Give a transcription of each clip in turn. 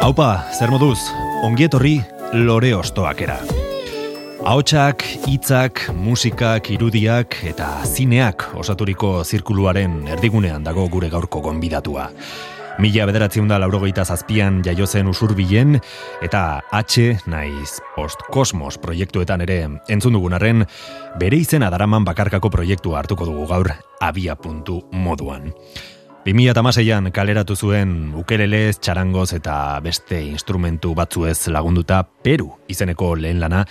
Haupa, zer moduz, ongietorri lore ostoak era. Ahotsak, hitzak, musikak, irudiak eta zineak osaturiko zirkuluaren erdigunean dago gure gaurko gonbidatua. Mila bederatzen da laurogeita zazpian jaiozen usurbilen eta H naiz postkosmos proiektuetan ere entzun dugunarren bere izena daraman bakarkako proiektua hartuko dugu gaur abia puntu moduan. 2006an kaleratu zuen ukelelez, txarangoz eta beste instrumentu batzuez lagunduta Peru izeneko lehen lana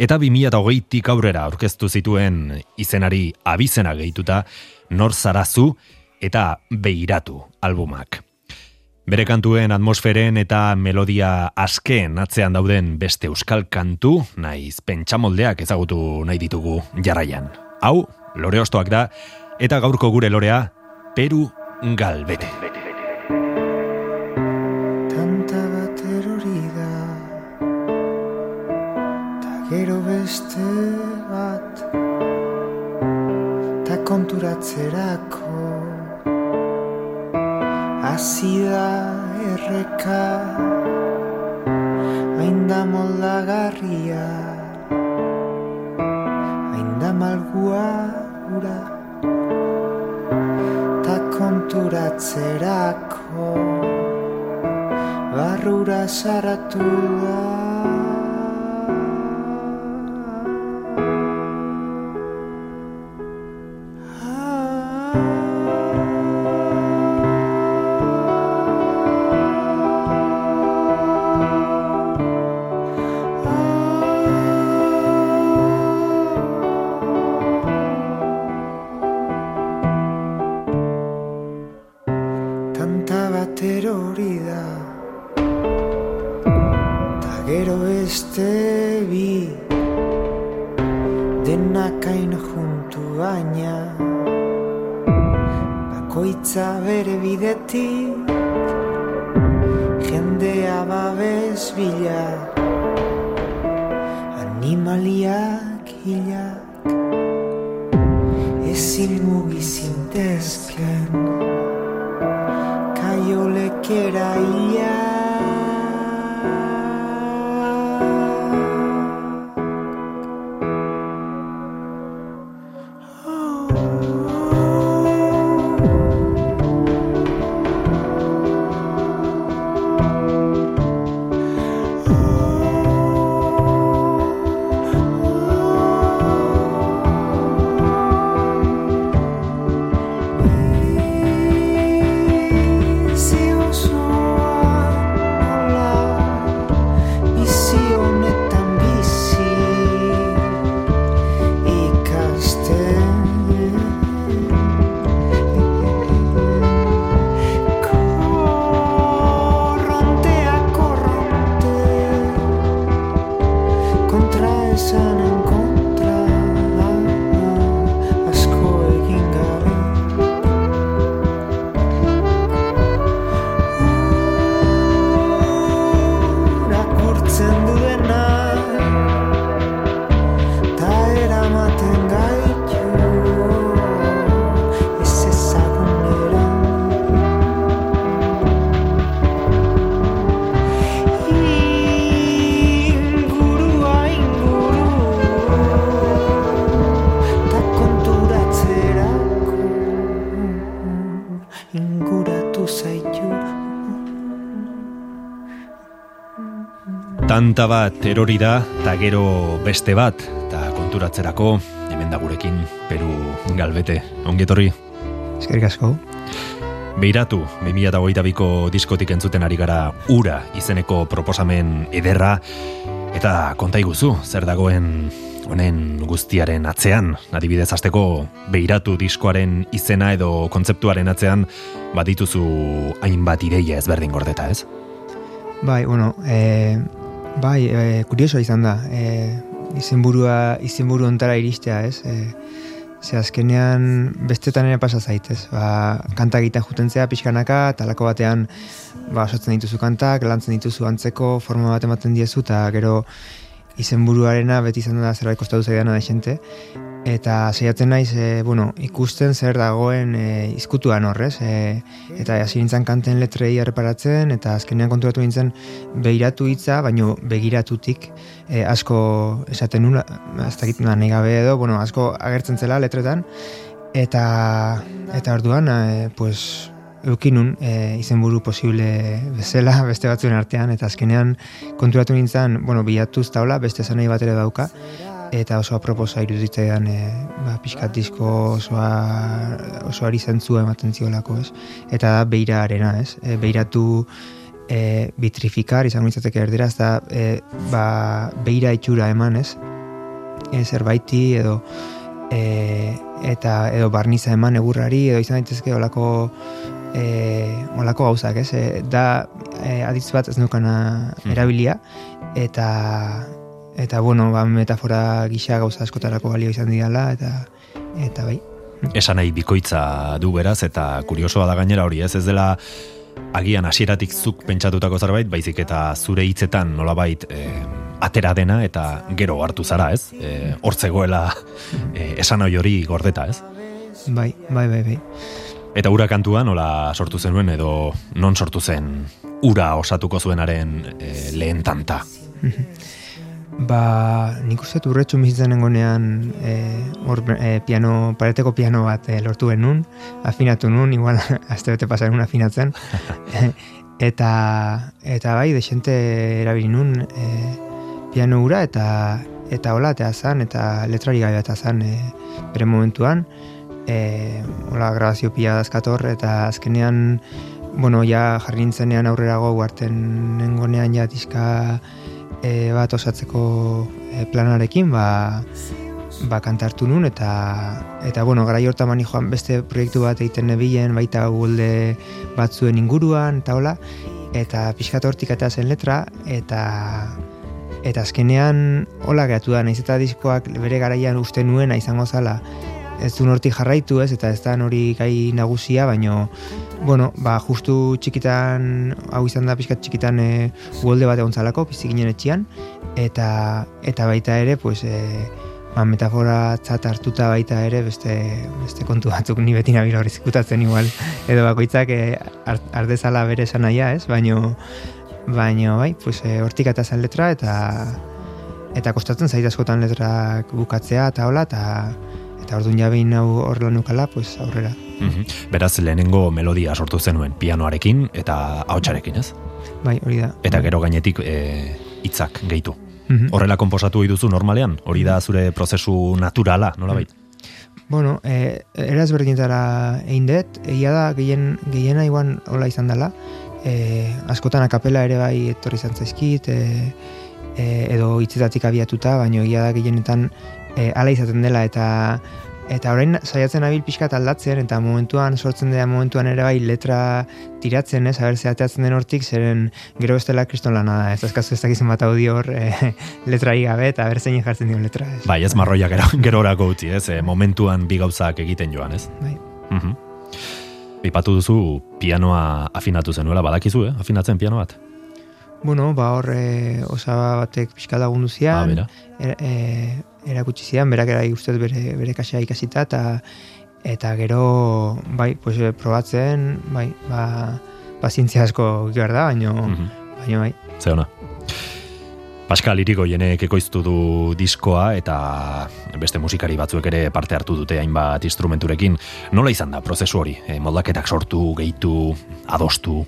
eta 2008tik aurrera aurkeztu zituen izenari abizena gehituta nor zarazu eta beiratu albumak. Bere kantuen atmosferen eta melodia askeen atzean dauden beste euskal kantu, naiz pentsamoldeak ezagutu nahi ditugu jarraian. Hau, lore ostoak da, eta gaurko gure lorea, Peru Galbete. Tanta bat erori da Ta gero beste bat Ta konturatzerako Azida erreka Ainda moldagarria Ainda malgua ura Ta konturatzerako. Barrura saratu da Bakoitza bere bidetik Jendea babes bila Animaliak hilak. Ezin mugizintezken Kaiolekera ia Tanta bat erori da, eta gero beste bat, eta konturatzerako, hemen da gurekin, Peru Galbete, ongetorri. Eskerrik asko. Beiratu, 2008ko diskotik entzuten ari gara ura izeneko proposamen ederra, eta konta iguzu, zer dagoen honen guztiaren atzean, adibidez hasteko beiratu diskoaren izena edo kontzeptuaren atzean badituzu hainbat ideia ezberdin gordeta, ez? Bai, bueno, e, bai, e, kurioso izan da. E, izenburua, izenburu ontara iristea, ez? E, ze azkenean bestetan ere pasa zaitez. Ba, kanta egiten jutentzea pixkanaka, talako batean ba, osatzen dituzu kantak, lantzen dituzu antzeko, forma bat ematen diezu, eta gero izenburuarena beti izan da zerbait kostatu zaidana da xente. Eta saiatzen naiz, e, bueno, ikusten zer dagoen e, izkutuan horrez. E, eta hasi nintzen kanten letrei erreparatzen, eta azkenean konturatu nintzen begiratu hitza, baino begiratutik e, asko esaten nula, ez dakit nahi gabe edo, bueno, asko agertzen zela letretan, eta eta orduan, e, pues, eukinun e, izenburu posible bezala beste batzuen artean, eta azkenean konturatu nintzen, bueno, bilatuz taula, beste zanai bat ere dauka, eta oso aproposa iruditzaidan e, ba, pixkat disko osoa, osoari zentzua ematen ziolako, ez? Eta da beiraarena, ez? E, beiratu e, vitrifikar, izan nintzateke erdera, ez da e, ba, beira itxura eman, ez? E, zerbaiti edo e, eta edo barniza eman egurrari edo izan daitezke olako e, olako gauzak, ez? E, da e, aditz bat ez nukana erabilia eta eta bueno, ba, metafora gisa gauza askotarako balio izan didala eta eta bai. Esan nahi bikoitza du beraz eta kuriosoa da gainera hori, ez ez dela agian hasieratik zuk pentsatutako zerbait, baizik eta zure hitzetan nolabait e, atera dena eta gero hartu zara, ez? E, hortzegoela e, esan hori gordeta, ez? Bai, bai, bai, bai. Eta ura kantua nola sortu zenuen edo non sortu zen ura osatuko zuenaren e, lehen tanta? Ba, nik uste urretxu bizitzen nengonean e, or, e, piano, pareteko piano bat e, lortu genuen, afinatu nun, igual azte bete pasaren afinatzen. eta, eta bai, desente erabili nun e, piano ura eta eta hola, eta zan, eta letrari gabe eta zan e, bere momentuan. E, hola, grabazio pila dazkator, eta azkenean, bueno, ja jarri nintzenean aurrerago guarten nengonean ja diska e, bat osatzeko e, planarekin, ba, ba kantartu nun, eta, eta bueno, gara jorta mani joan beste proiektu bat egiten nebilen, baita gulde batzuen inguruan, eta hola, eta pixkat hortik eta zen letra, eta eta azkenean hola geratu da, nahiz eta diskoak bere garaian uste nuena izango zala, ez du norti jarraitu ez, eta ez da hori gai nagusia, baino, bueno, ba, justu txikitan, hau izan da pixkat txikitan e, uolde bat egon zalako, ginen etxian, eta, eta baita ere, pues, e, ba, metafora txat hartuta baita ere, beste, beste kontu batzuk ni beti nabila hori zikutatzen igual, edo bakoitzak e, ardezala bere esan naia, ez, baino, baino, bai, pues, e, hortik eta letra, eta eta kostatzen zait askotan letrak bukatzea, eta hola, eta eta orduan jabein hau hor lanukala, pues aurrera. Mhm. Beraz, lehenengo melodia sortu zenuen pianoarekin eta ahotsarekin, ez? Bai, hori da. Eta gero gainetik e, hitzak gehitu. Mhm. Horrela konposatu duzu normalean? Hori da zure prozesu naturala, nola bait? Bueno, e, eraz berdinetara egin dut, egia da gehien, gehiena iguan hola izan dela, e, askotan akapela ere bai etorri izan zaizkit, e, e, edo hitzetatik abiatuta, baina egia da gehienetan e, ala izaten dela eta eta orain saiatzen abil pixkat aldatzen eta momentuan sortzen dira momentuan ere bai letra tiratzen ez, haber zehateatzen den hortik zeren gero bestela kriston lana da ez azkazu ez dakizun bat audio hor e, letra gabe eta haber zein jartzen dion letra ez. Bai ez marroia gero, gero orako utzi ez, e, momentuan bi gauzak egiten joan ez. Bai. Mhm. Ipatu duzu pianoa afinatu zenuela, badakizu, eh? afinatzen piano bat? Bueno, ba hor e, osaba batek pixka lagundu zian, Ah, e, erakutsi zian, berak era ustez bere, bere kasia ikasita, eta eta gero, bai, pues, eh, probatzen, bai, ba, pazientzia asko behar da, baino, Mhm. baino, bai. Ze ona. Pascal Iriko jenek ekoiztu du diskoa eta beste musikari batzuek ere parte hartu dute hainbat instrumenturekin. Nola izan da prozesu hori? E, moldaketak sortu, gehitu, adostu?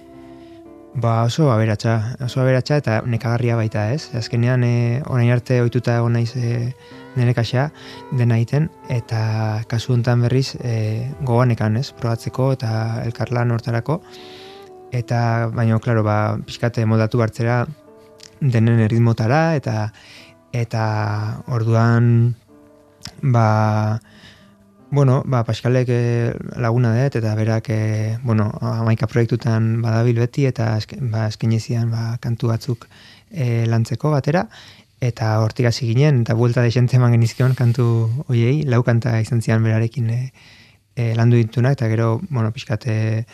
Ba, oso aberatsa, oso aberatsa eta nekagarria baita, ez? Azkenean, e, orain arte ohituta egon naiz e, nire kaxa dena egiten, eta kasu honetan berriz e, goganekan, ez? Probatzeko eta elkarlan hortarako. Eta, baina, klaro, ba, pixkate moldatu hartzera denen erritmotara, eta eta orduan ba Bueno, ba, Paskalek eh, laguna dut, eta berak, eh, bueno, amaika proiektutan badabil beti, eta eske, ba, eskenezian ba, kantu batzuk eh, lantzeko batera, eta hortik hasi ginen, eta buelta desente eman genizkion kantu hoiei, lau kanta izan zian berarekin eh, eh, landu ditunak, eta gero, bueno, pixkat, eh,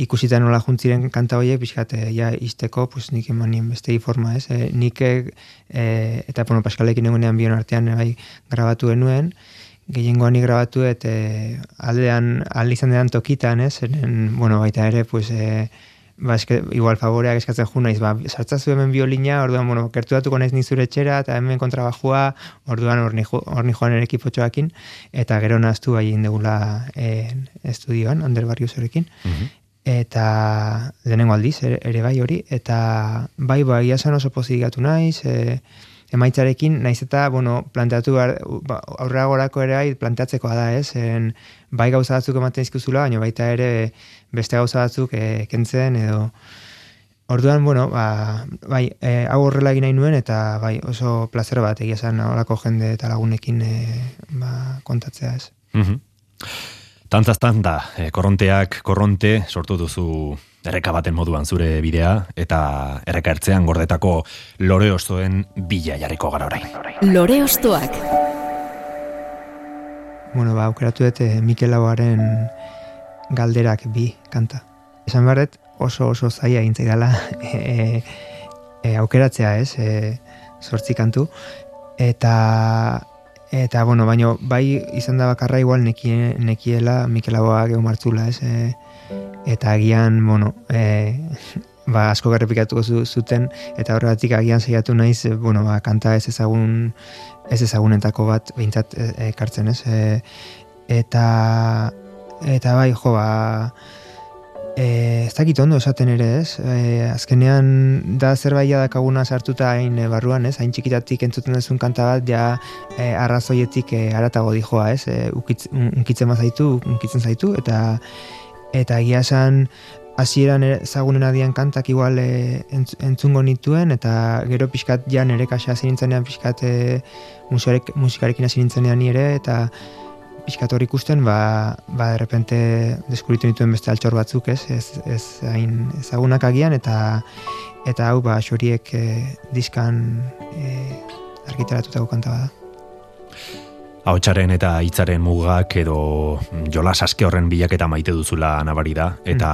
ikusita nola juntziren kanta horiek, pixkat, eh, ja, izteko, pues, nik eman nien beste forma, ez? Eh, nik, eh, eta, bueno, Paskalekin egunean bion artean, bai, grabatu genuen, gehiengoan grabatu et e, aldean alde izan dedan tokitan, ez? Zeren, bueno, baita ere, pues, e, ba, eske, igual favoreak eskatzen ju naiz, ba, sartzazu hemen biolina, orduan, bueno, gerturatuko naiz nizure etxera, eta hemen kontrabajua, orduan horni, horni joan ere ekipotxoakin, eta gero naztu bai indegula e, estudioan, Ander Barriusorekin, eta lehenengo aldiz ere, ere bai hori, eta bai bai esan oso pozik gatu naiz, e, emaitzarekin, naiz eta, bueno, planteatu ba, aurragorako ere bai planteatzekoa da, ez? En, bai gauza batzuk ematen izkuzula, baina baita ere beste gauza batzuk e, kentzen edo Orduan, bueno, ba, bai, e, hau horrela egin nahi nuen, eta bai, oso plazer bat egia esan horako jende eta lagunekin e, ba, kontatzea ez. Mhm. Tantzaz tanta, eh, korronteak korronte sortu duzu erreka baten moduan zure bidea, eta erreka ertzean gordetako lore ostoen bila jarriko gara orain. Lore Ostoak. Bueno, ba, aukeratu dut eh, Mikel Lauaren galderak bi kanta. Esan barret oso oso zaila egin zaidala e, e, aukeratzea, ez? E, sortzi kantu. Eta eta bueno, baino bai izan da bakarra igual nekie, nekiela Mikel egon martzula, ez? E, eta agian, bueno, e, ba, asko garrepikatuko zu- zuten, eta horregatik agian saiatu naiz, e, bueno, ba, kanta ez ezagun ez ezagunetako bat behintzat e, ekartzen, ez? E, eta eta bai, jo, ba, e, ez dakit ondo esaten ere, ez? E, azkenean da zerbait dakaguna sartuta hain e, barruan, ez? Hain txikitatik entzuten duzun kanta bat, ja e, arrazoietik e, aratago dijoa, ez? E, ukitz, un- unkitzen bazaitu, unkitzen zaitu, eta eta egia esan hasieran ezagunen adian kantak igual e, entz, entzungo nituen, eta gero pixkat ja nere kaxa hasi nintzenean pixkat e, musikarek, musikarekin hasi nintzenean ni ere, eta pixkat hori ikusten, ba, ba derrepente deskuritu nituen beste altxor batzuk, ez, ez, ez hain ezagunak agian, eta eta hau, ba, xoriek e, diskan e, argitaratutako kanta bada. Ahotsaren eta hitzaren mugak edo jolas aske horren bilaketa maite duzula nabari da, eta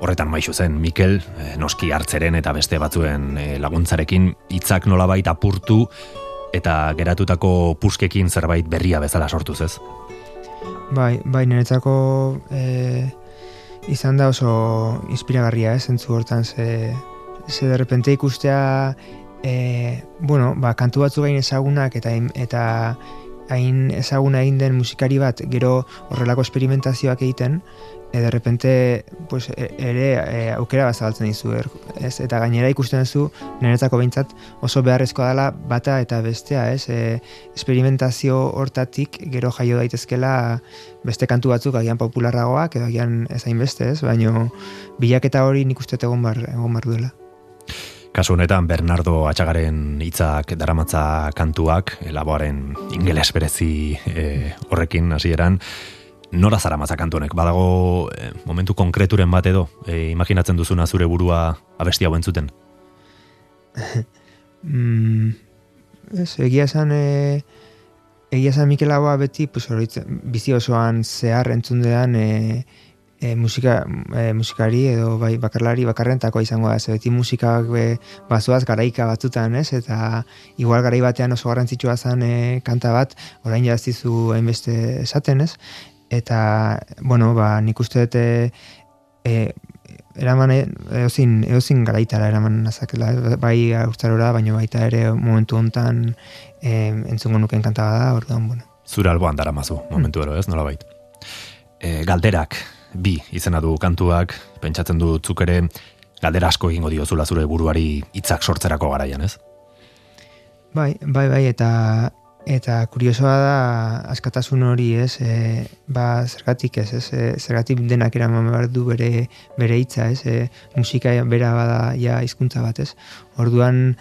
horretan maizu zen, Mikel, eh, noski hartzeren eta beste batzuen eh, laguntzarekin hitzak nolabait apurtu eta geratutako puskekin zerbait berria bezala sortuz ez. Bai, bai, niretzako e, izan da oso inspiragarria, ez, zentzu hortan, ze, ze derrepente ikustea, e, bueno, ba, kantu batzu gain ezagunak eta eta hain ezaguna egin den musikari bat gero horrelako esperimentazioak egiten, e, derrepente pues, e- ere e, aukera bat zabaltzen dizu, er, ez? Eta gainera ikusten duzu, niretzako behintzat oso beharrezkoa dela bata eta bestea, ez? E, esperimentazio hortatik gero jaio daitezkela beste kantu batzuk agian popularragoak edo agian ez hainbeste, ez? Baino bilaketa hori nik uste egon bar, egon bar duela. Kasu honetan Bernardo Atxagaren hitzak daramatza kantuak, laboaren ingeles berezi eh, horrekin hasieran, nora zaramatza kantu honek? Badago eh, momentu konkreturen bat edo, eh, imaginatzen duzuna zure burua abesti hau entzuten? Mm, ez, egia esan e, egia esan Mikel Laboa beti pues, oroitzen, bizi osoan zehar entzundean e, e, musika, e, musikari edo bai bakarlari bakarrentako izango da, beti musikak be, bazoaz garaika batzutan, ez? Eta igual garai batean oso garrantzitsua zen e, kanta bat, orain jaztizu hainbeste esaten, ez? Eta, bueno, ba, nik uste dut e, eraman eozin, eozin garaitara eraman nazakela, bai urtzarora, baina baita ere momentu hontan e, entzungo nuken kanta da, orduan, bueno. Zure alboan daramazu, momentu ero ez, nolabait. E, galderak, bi izena du kantuak, pentsatzen du zuk ere galdera asko egingo diozula zure buruari hitzak sortzerako garaian, ez? Bai, bai, bai, eta eta kuriosoa da askatasun hori, ez, e, ba, zergatik ez, ez, e, zergatik denak eraman behar du bere, bere hitza, ez, e, musika bera bada ja hizkuntza bat, ez. Orduan,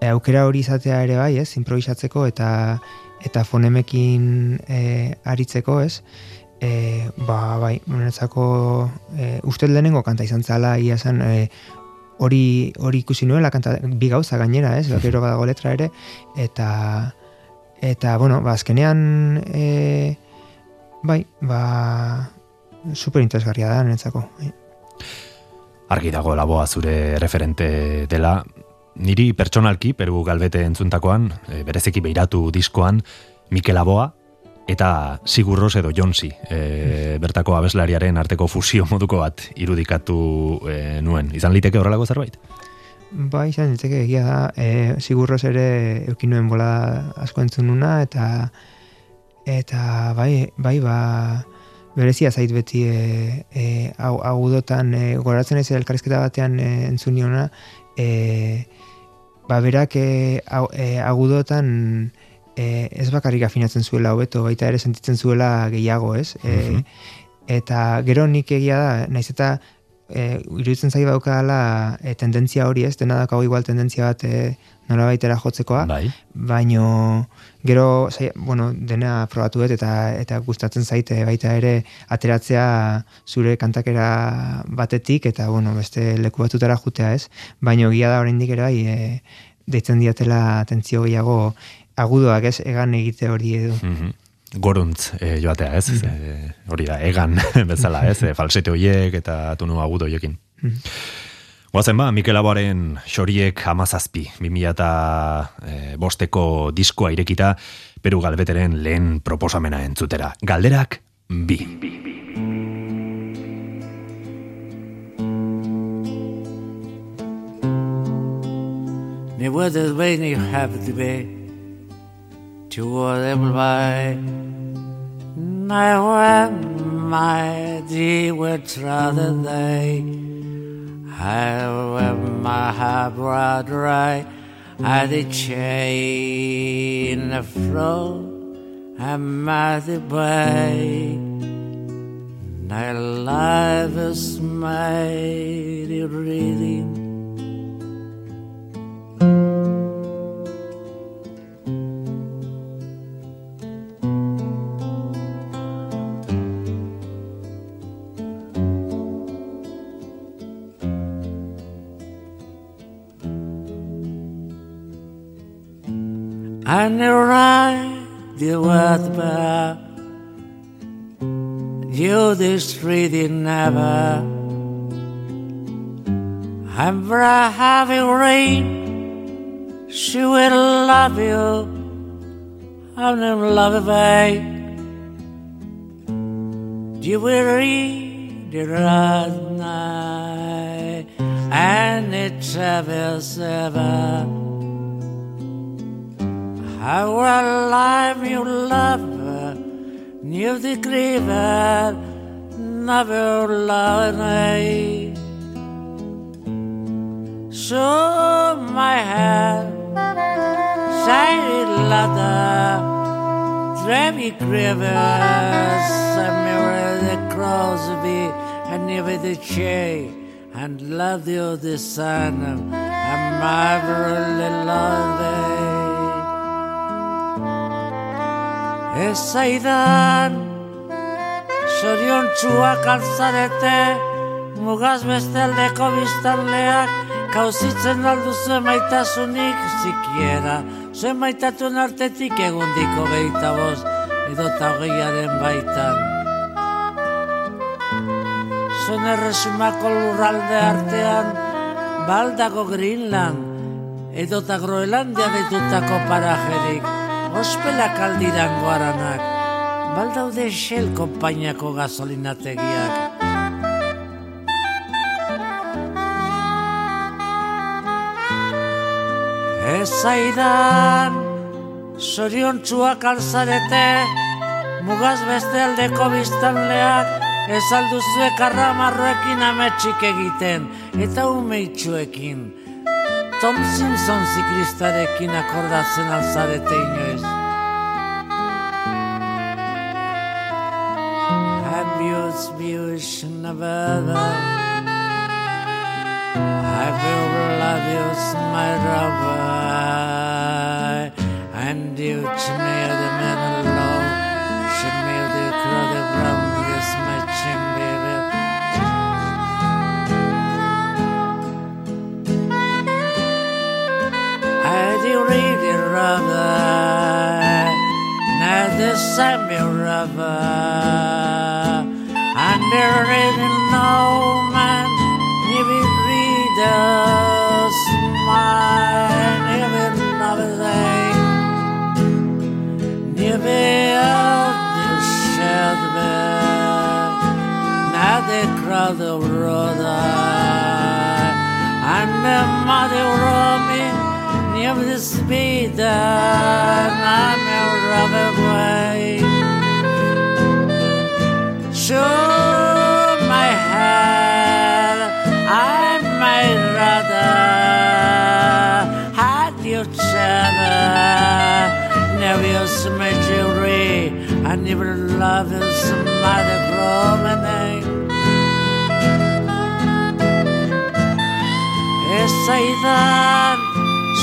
e, aukera hori izatea ere bai, ez, improvisatzeko eta eta fonemekin e, aritzeko, ez? E, ba, bai, niretzako e, uste lehenengo kanta izan zala, ia zen, e, hori hori ikusi nuela kanta bi gauza gainera, ez? Gero badago letra ere eta eta bueno, ba azkenean e, bai, ba super interesgarria da niretzako. Bai. Argi dago laboa zure referente dela, niri pertsonalki, Peru Galbete entzuntakoan, e, berezeki beiratu diskoan, Mikel Aboa, eta Sigurros edo Jonsi, e, bertako abeslariaren arteko fusio moduko bat irudikatu e, nuen. Izan liteke horrelako zerbait? Ba, izan liteke egia da, e, Sigurros ere eukin nuen bola asko entzununa, eta eta bai, bai, ba, berezia zait beti e, e, agudotan, e, goratzen ez elkarrizketa batean e, entzuniona, e, ba, berak e, agudotan e, ez bakarrik afinatzen zuela hobeto, baita ere sentitzen zuela gehiago, ez? E, eta gero nik egia da, naiz eta e, iruditzen zai daukadala e, tendentzia hori ez, dena dakago igual tendentzia bat e, nola baitera jotzekoa, bai. baino gero, zai, bueno, dena probatu dut eta eta gustatzen zaite baita ere ateratzea zure kantakera batetik eta bueno, beste leku batutara jutea ez, baino gia da oraindik ere bai, e, deitzen diatela atentzio gehiago agudoak ez, egan egite hori edo. Mm Goruntz e, joatea ez, e, hori da, egan bezala ez, e, falsete horiek eta tunu agudo horiekin. Mm Guazen ba, Mikel Aboaren xoriek amazazpi, 2000 eta e, bosteko diskoa irekita, Peru Galbeteren lehen proposamena entzutera. Galderak, bi. Ni weather when you have to Tour by Now when my dear would rather day, How when my heart brought right I did chain the flow and my the way Now life is made reading. And never the word about you this reading never. I'm very heavy rain she will love you. I'm in love away you will read it last night and it's ever ever how alive you love near the grave never love me so my head shiny ladder Trevi Rivers, mirror the Crosby, and never the Che, and love you the sun, and marvelly love Ez zaidan Sorion txuak altzarete Mugaz beste aldeko biztanleak Kauzitzen alduzu maitasunik Zikiera Zuen maitatun artetik egundiko gehieta boz Edo ta hogeiaren baitan. Zuen erresumako lurralde artean Baldago Greenland Edo ta Groenlandia ditutako parajerik ospelak aldiran goaranak, baldaude Shell kompainako gasolinategiak. Ez zaidan, sorion txuak alzarete, mugaz beste aldeko biztanleak, ez alduzue karramarroekin ametsik egiten, eta umeitxuekin, Tom Simpson ziklistarekin akordatzen alzarete inoiz. Abuse, abuse, Nevada. I will love you, my rubber. And you to me the middle. the Samuel River. And there is no man, even read a smile, even of the day, even of the now they crowd the brother, and the mother roaming, never the speed, and I'm a rubber wide. Show my hand, I might rather hide your channel. Never use my jewelry, and never love you some other. Esa edad,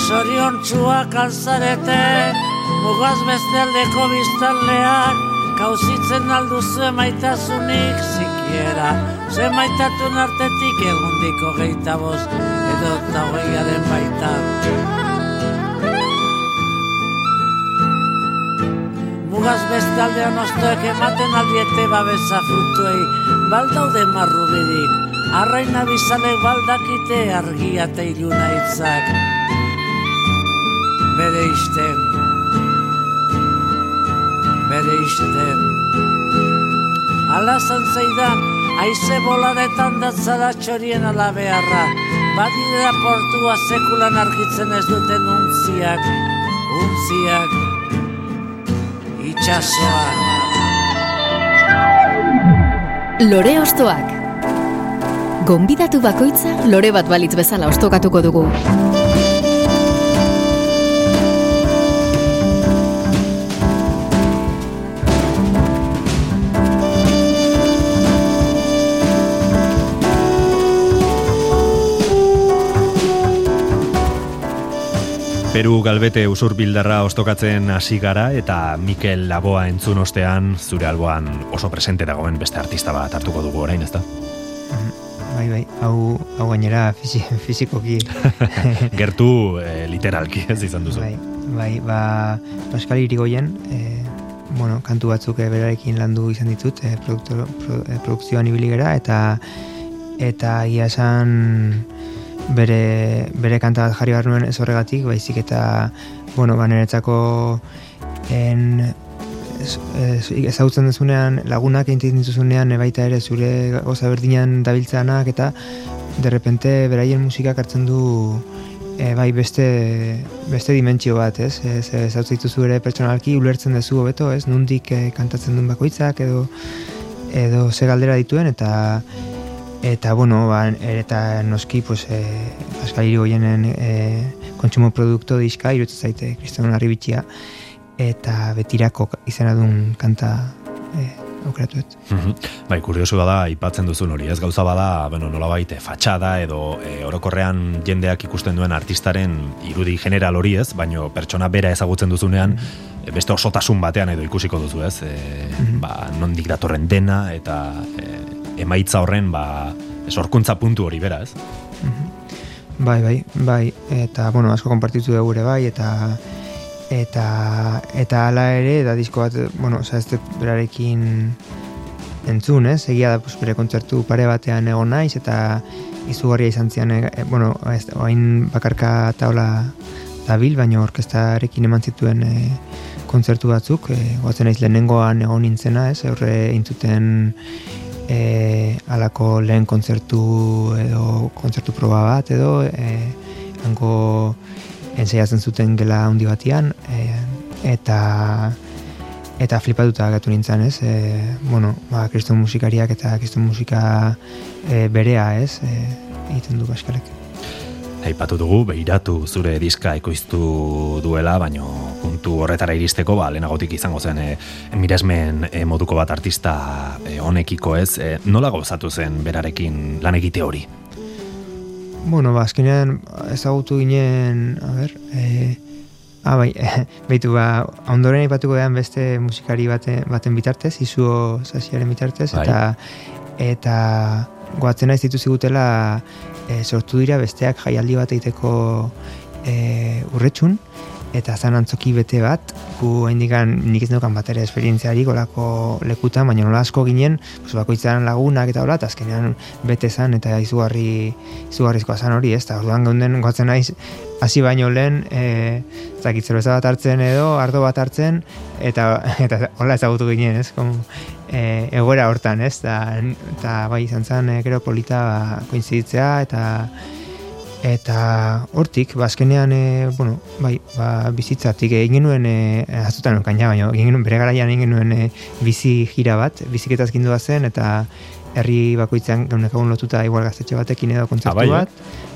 sorion chua calzarete. Mugaz beste aldeko biztanleak, kauzitzen alduzu emaitasunik zikiera, ze maitatun artetik egundiko geita bost, edo eta hogeiaren baita. Mugaz beste aldean ostoek ematen aldiete babesa frutuei, baldaude marrubirik, arraina bizalek baldakite argia eta iluna hitzak. Bere isten, bere isten. Ala zantzaidan, aize bolaretan datzara txorien alabearra, badidea portua sekulan argitzen ez duten untziak, untziak, itxasoa. Lore Ostoak. Gonbidatu bakoitza lore bat balitz bezala ostokatuko dugu. Peru galbete usur bildarra ostokatzen hasi gara eta Mikel Laboa entzun ostean zure alboan oso presente dagoen beste artista bat hartuko dugu orain, ezta? Bai, bai, hau, hau gainera fisi, fizikoki. Gertu eh, literalki ez izan duzu. Bai, bai, ba, Pascal Irigoyen, e, bueno, kantu batzuk eh, berarekin landu izan ditut, e, produkto, pro, e, produkzioan ibili gera, eta eta ia esan bere, bere kanta bat jarri behar nuen ez horregatik, baizik eta, bueno, ba, niretzako en, ez- ez- ezagutzen duzunean lagunak egiten dituzunean baita ere zure goza berdinan dabiltzanak eta de repente beraien musikak hartzen du e, bai beste, beste dimentsio bat, ez? Ez, ez hautzen dituzu ere pertsonalki ulertzen duzu hobeto, ez? Nundik e, kantatzen duen bakoitzak edo edo ze galdera dituen eta eta bueno, ba, eta noski pues e, Pascal Irigoyenen e, kontsumo produkto diska irutzen zaite Kristian Arribitxia eta betirako izena duen kanta e, aukeratuet. Mhm. Bai, kuriosu bada aipatzen duzun hori, ez gauza bada, bueno, nolabait eh, fatxada edo e, orokorrean jendeak ikusten duen artistaren irudi general hori, ez? Baino pertsona bera ezagutzen duzunean e, beste osotasun batean edo ikusiko duzu, ez? E, ba, nondik datorren dena eta e, emaitza horren ba sorkuntza puntu hori bera, ez? Bai, bai, bai, eta, bueno, asko konpartitu dugu ere bai, eta eta eta hala ere, da disko bat, bueno, oza, ez berarekin entzun, ez? Egia da, pues, bere kontzertu pare batean egon naiz, eta izugarria izan zian, e, e, bueno, ez, oain bakarka taula dabil, baina orkestarekin eman zituen e, kontzertu batzuk, e, goatzen naiz lehenengoan egon nintzena, ez? Horre intzuten e, alako lehen kontzertu edo kontzertu proba bat edo e, hango ensaiatzen zuten gela handi batian e, eta eta flipatuta gatu nintzen, ez? E, bueno, ba, kriston musikariak eta kriston musika e, berea, ez? E, egiten du Paskalek. Aipatu dugu, behiratu zure diska ekoiztu duela, baino puntu horretara iristeko, ba, lehenagotik izango zen e, miresmen e, moduko bat artista e, honekiko ez, e, nola gauzatu zen berarekin lan egite hori? Bueno, ba, azkenean ezagutu ginen, a ber, e, Ah, bai, behitu, ba, ondoren ipatuko dean beste musikari baten, baten bitartez, izuo sasiaren bitartez, Bai. eta eta goatzen naiz ditu zigutela e, sortu dira besteak jaialdi bat egiteko e, urretxun, eta zan antzoki bete bat, gu indikan nik ez neukan bat ere esperientziari golako lekutan, baina nola asko ginen, pues, bakoitzaren lagunak eta hola, eta azkenean bete zan, eta izugarri, izugarrizkoa zan hori, ez, eta orduan geunden goatzen naiz, hasi baino lehen, e, zakit zerbeza bat hartzen edo, ardo bat hartzen, eta, eta hola ezagutu ginen, ez, kom, e, egoera hortan, ez, eta, eta bai izan zen, e, gero polita ba, koinziditzea, eta eta hortik, ba, azkenean, e, bueno, bai, ba, bizitzatik egin genuen, e, azutan ja, baina egin genuen, bere garaian egin genuen e, bizi gira bat, biziketaz gindua zen, eta herri bakoitzean gaunek egun lotuta igual gaztetxe batekin edo kontzertu Ah, bai, eh? bat,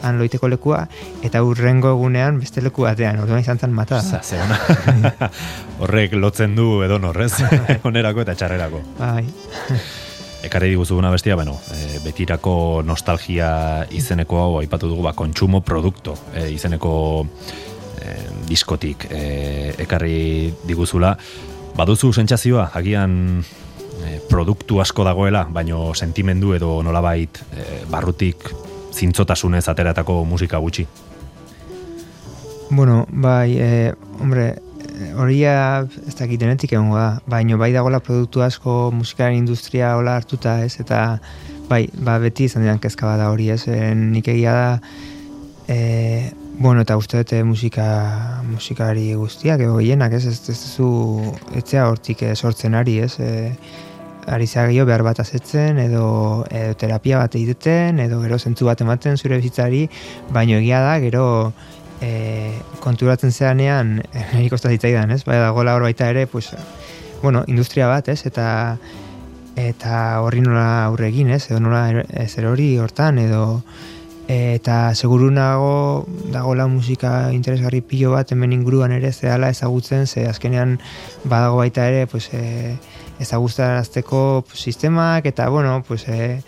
han loiteko lekua, eta urrengo egunean beste leku batean, orduan izan zen mata. Horrek lotzen du edo norrez, onerako eta txarrerako. Bai, Ekarri diguzu una bestia, bueno, e, betirako nostalgia izeneko hau aipatu dugu, ba, kontsumo produkto e, izeneko e, diskotik e, ekarri diguzula. Baduzu sentsazioa, agian e, produktu asko dagoela, baino sentimendu edo nolabait e, barrutik zintzotasunez ateratako musika gutxi. Bueno, bai, e, hombre, horia ez dakit denetik egongo da, baino bai dagoela produktu asko musikaren industria hola hartuta, ez, eta bai, ba, beti izan dian kezka bada hori, ez, e, nik egia da, e, bueno, eta uste dute musika, musikari guztiak, ego gehienak, ez, ez, ez, zu, etzea hortik sortzen ari, ez, e, ari gehiago behar bat azetzen, edo, edo terapia bat egiten, edo gero zentzu bat ematen zure bizitzari, baino egia da, gero e, konturatzen zeanean, e, niri kosta zitzaidan, ez? Bai, dagoela hor baita ere, pues, bueno, industria bat, ez? Eta eta horri nola aurre egin, ez? Edo nola er- zer hori hortan, edo eta seguru nago dagoela musika interesgarri pilo bat hemen inguruan ere zehala ezagutzen, ze azkenean badago baita ere, pues, e, ezagustarazteko sistemak, eta, bueno, pues, e,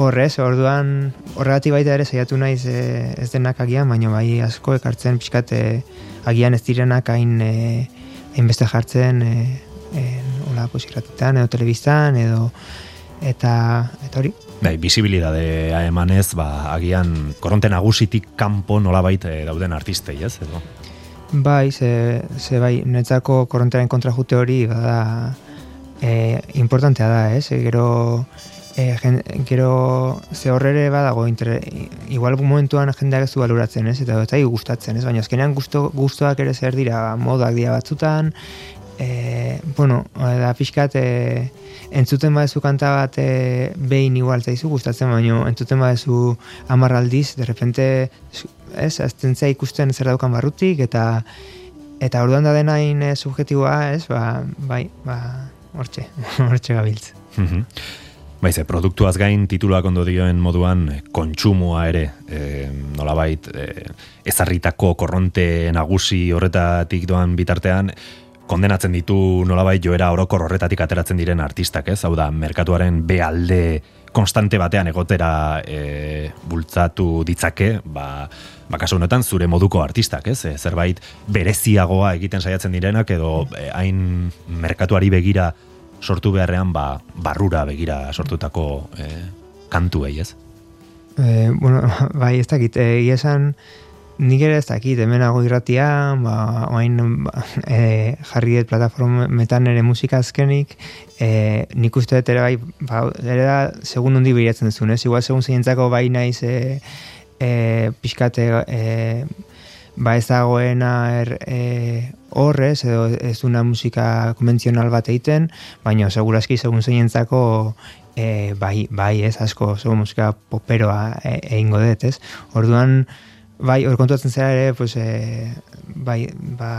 Horrez, orduan horregatik baita ere saiatu naiz e, ez denak agian, baina bai asko ekartzen pixkat e, agian ez direnak hain e, hainbeste jartzen e, e, hola, pues, irratetan edo telebistan edo eta eta hori. Bai, visibilidadea emanez, ba, agian koronte nagusitik kanpo nolabait e, dauden artistei, ez? Edo? Bai, ze, ze bai, netzako korrontearen kontra jute hori bada e, importantea da, ez? E, gero e, jen, gero ze horrere badago inter, igual momentuan jendeak ez du baluratzen, ez? Eta eta gustatzen, ez? Baina azkenean gusto, gustoak ere zer dira modak dira batzutan, e, bueno, da pixkat e, entzuten badezu kanta bat e, behin igual zaizu gustatzen, baina entzuten badezu amarraldiz, de repente ez, azten ikusten zer daukan barrutik, eta eta orduan da denain e, subjetiboa, ez, ba, bai, ba, hortxe, hortxe gabiltz. Mhm. Baiz, e, produktuaz gain tituluak ondo dioen moduan e, kontsumoa ere, e, nolabait, e, ezarritako korronte nagusi horretatik doan bitartean, kondenatzen ditu nolabait joera orokor horretatik ateratzen diren artistak, ez? Hau da, merkatuaren bealde konstante batean egotera e, bultzatu ditzake, ba, ba kasu honetan zure moduko artistak, ez? E, zerbait bereziagoa egiten saiatzen direnak edo e, hain merkatuari begira sortu beharrean ba, barrura begira sortutako e, kantuei, ez? E, bueno, bai, ez dakit, egia esan, nik ere ez dakit, hemen hago irratian, ba, oain ba, e, jarri dut plataformetan ere musika azkenik, e, nik uste dut ere bai, ba, ere da, segun hundi behiratzen duzun, ez? Igual segun zeintzako bai naiz e, e, pixkate e, ba ez dagoena er, e, horrez, edo ez duna musika konbentzional bat egiten, baina seguraski segun zeinentzako e, bai, bai ez asko, segun musika poperoa e, egingo dut, ez? Orduan, bai, hor kontuatzen zera ere, pues, e, bai, ba,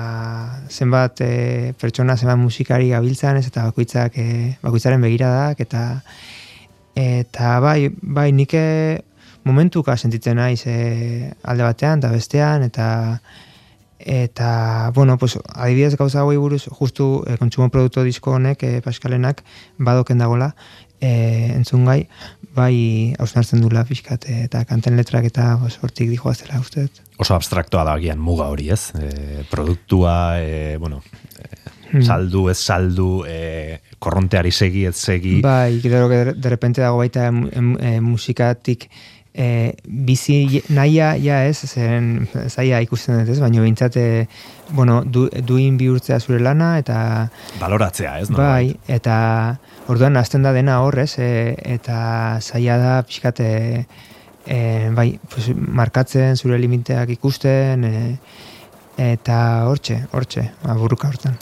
zenbat e, pertsona, zenbat musikari gabiltzan, ez, eta bakoitzak, e, bakoitzaren begiradak, eta eta bai, bai, nik e, momentuka sentitzen naiz e, alde batean eta bestean, eta eta, bueno, pues, adibidez gauza hauei buruz, justu e, kontsumo produktu disko honek, e, Paskalenak, badoken dagola, e, entzun gai, bai hausnartzen dula pixkat, eta kanten letrak eta hortik dijoazela uste. Oso abstraktoa da gian muga hori, ez? E, produktua, e, bueno, e, saldu, ez saldu, e, korronteari segi, ez segi. Bai, gero, de repente dago baita e, musikatik, e, bizi naia ja ez, zen zaia ikusten dut ez, baina bintzate, bueno, du, duin bihurtzea zure lana, eta... Baloratzea ez, no? Bai, eta orduan azten da dena horrez, e, eta zaila da pixkate, e, bai, pues, markatzen zure limiteak ikusten, e, eta hortxe, hortxe, aburruka hortan.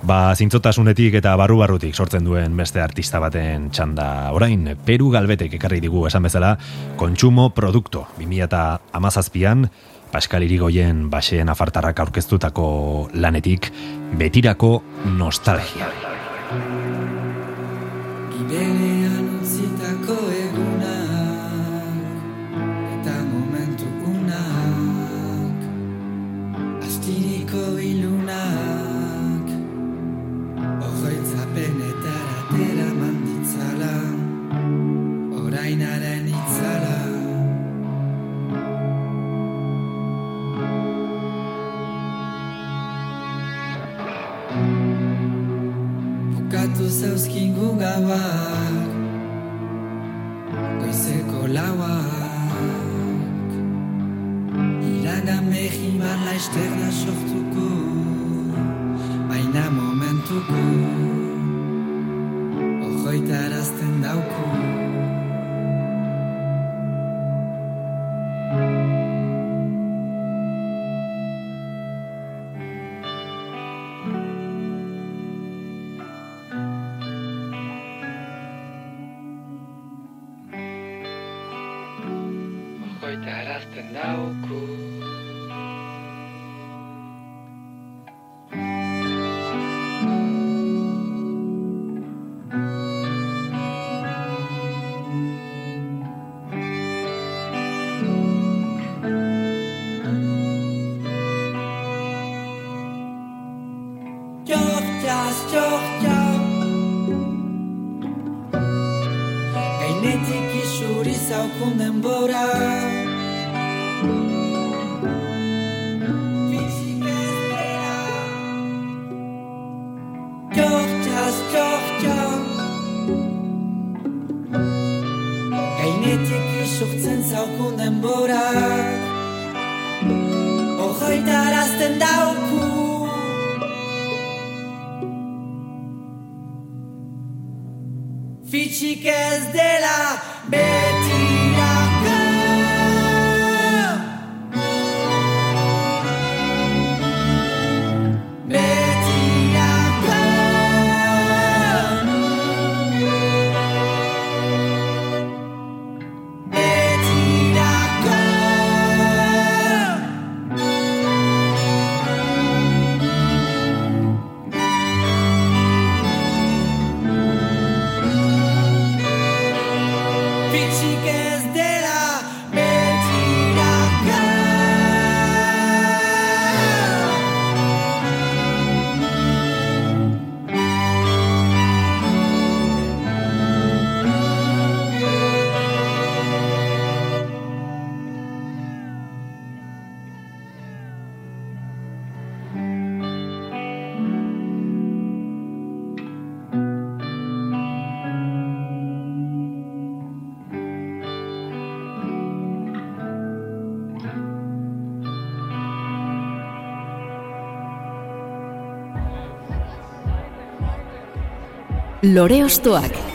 Ba, zintzotasunetik eta barru-barrutik sortzen duen beste artista baten txanda. Orain, Peru Galbetek ekarri digu esan bezala, kontsumo produkto. 2000 eta amazazpian, Pascal Irigoyen baseen afartarrak aurkeztutako lanetik, betirako nostalgia. Bukatu zauzkingu gauak Goizeko lauak Iragan mehiban laizter da sortuko Baina momentuko Ojoitarazten dauku Lore Ostoak.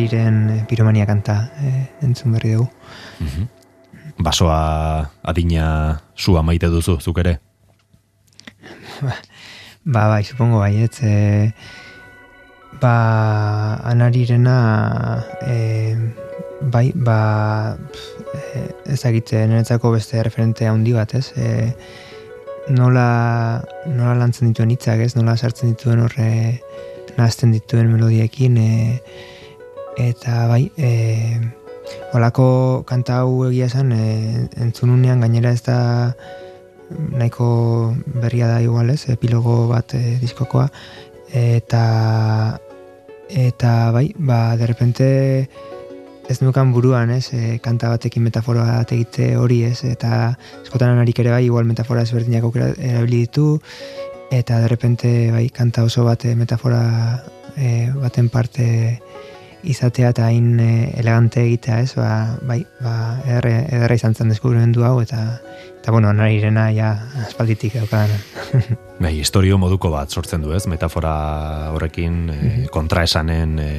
Anariren piromania kanta e, entzun berri dugu. Basoa adina sua maite duzu, zuk ere? Ba, bai, supongo baietz. E, ba, anarirena, e, bai, ba, pf, e, ezagite, niretzako beste referente handi bat, ez? E, nola, nola lantzen dituen hitzak, ez? Nola sartzen dituen horre, nahazten dituen melodiekin, e, eta bai, e, Olako kanta hau egia esan, e, entzununean gainera ez da nahiko berria da igual ez, epilogo bat e, diskokoa, eta eta bai, ba, de repente ez nukan buruan, ez, e, kanta batekin metafora bat egite hori, ez, eta eskotan anarik ere bai, igual metafora ezberdinak erabili ditu, eta de repente bai, kanta oso bat e, metafora e, baten parte izatea eta hain e, elegante egitea, ez, ba, bai, ba, ederra, ederra izan zen deskubrimendu hau, eta, eta bueno, narirena ja aspalditik daukadan. Bai, historio moduko bat sortzen du, ez? Metafora horrekin e, kontraesanen e,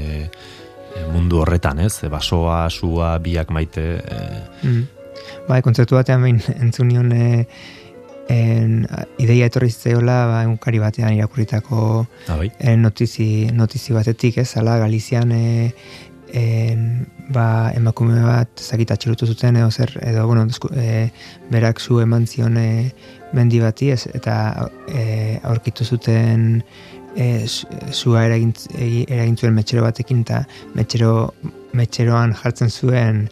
mundu horretan, ez? Basoa, sua, biak maite... E, Mm. Bai, kontzertu batean behin entzun nion e, en, ideia etorri zitzaiola ba, egunkari batean irakurritako ah, bai? e, notizi, notizi batetik, ez, ala Galizian e, en, ba, emakume bat zakit atxilotu zuten edo zer, edo, bueno, desku, e, berak zu eman zion e, mendi bati, ez, eta e, aurkitu zuten e, zu- zua eragin, zuen metxero batekin, eta metxero, metxeroan jartzen zuen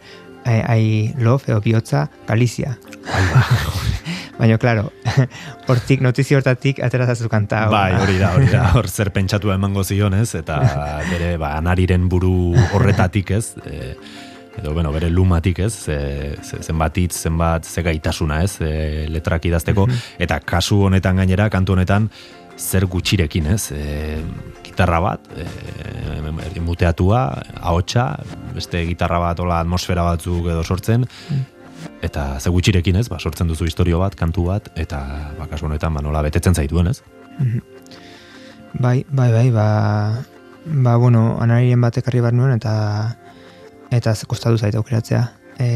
ai, ai love edo bihotza Galizia. Baina, claro, hortik, notizio hortatik aterazazu kanta. Bai, hori da, hori da, hor zer pentsatu emango zion, ez? Eta bere, ba, anariren buru horretatik, ez? E, edo, bueno, bere lumatik, ez? E, ze- zenbat hitz, zenbat ze gaitasuna, ez? E, letrak idazteko, eta kasu honetan gainera, kantu honetan, zer gutxirekin, ez? E, gitarra bat, e, muteatua, ahotsa, beste gitarra bat, hola, atmosfera batzuk edo sortzen, eta ze gutxirekin, ez? Ba, sortzen duzu historio bat, kantu bat, eta ba, kasu honetan, ba, nola betetzen zaituen, ez? Bai, bai, bai, ba, ba bueno, anarien bat ekarri behar nuen, eta eta kostatu zait aukeratzea. E,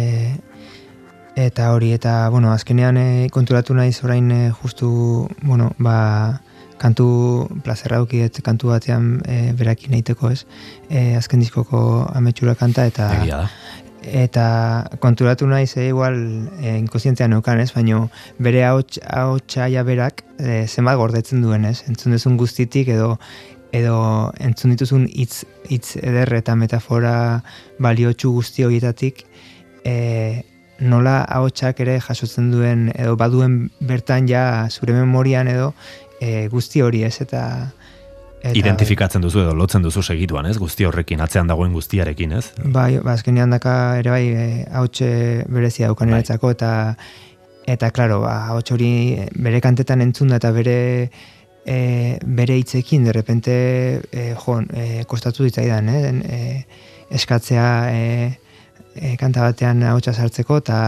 eta hori, eta, bueno, azkenean e, konturatu naiz orain e, justu, bueno, ba, kantu plazerra daukiet kantu batean e, berakin egiteko ez, e, azken diskoko ametsura kanta, eta Egia da. Eta konturatu naiz eh, igual eh, inkozientean neukan, ez? Baina bere ahots, ahotsa ja berak eh, zenbat gordetzen duen, ez? Entzun duzun guztitik edo edo entzun dituzun hitz hitz eder eta metafora baliotsu guzti horietatik e, nola ahotsak ere jasotzen duen edo baduen bertan ja zure memorian edo e, guzti hori ez eta, eta Identifikatzen duzu edo lotzen duzu segituan, ez? Guzti horrekin, atzean dagoen guztiarekin, ez? Bai, ba, azkenean daka ere bai e, hautxe berezia daukan Bai. eta eta claro, ba hauts hori bere kantetan entzun da eta bere e, bere hitzekin de repente e, jo, e, kostatu ditzaidan, eh? E, eskatzea e, e, kanta batean hautsa sartzeko eta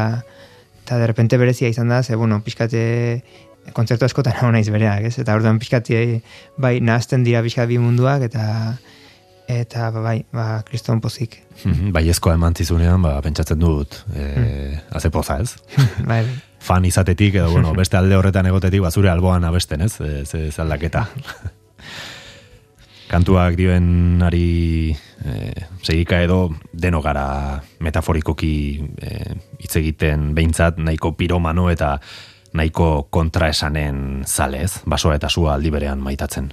eta de repente berezia izan da, ze bueno, pixkate kontzertu askotan hau naiz bereak, ez? Eta orduan pixkati bai nahazten dira pixkat bi munduak eta eta bai, ba, kriston pozik. Mhm, Baiezkoa eman zizunean, ba, pentsatzen dut, e, Hmm. haze poza, ez? bai, Fan izatetik, edo, bueno, beste alde horretan egotetik, ba, alboan abesten, ez? E, ze, ze aldaketa. Kantuak dioen ari e, segika edo deno gara metaforikoki e, hitz egiten behintzat nahiko piromano eta nahiko kontraesanen zalez, basoa eta sua aldi berean maitatzen.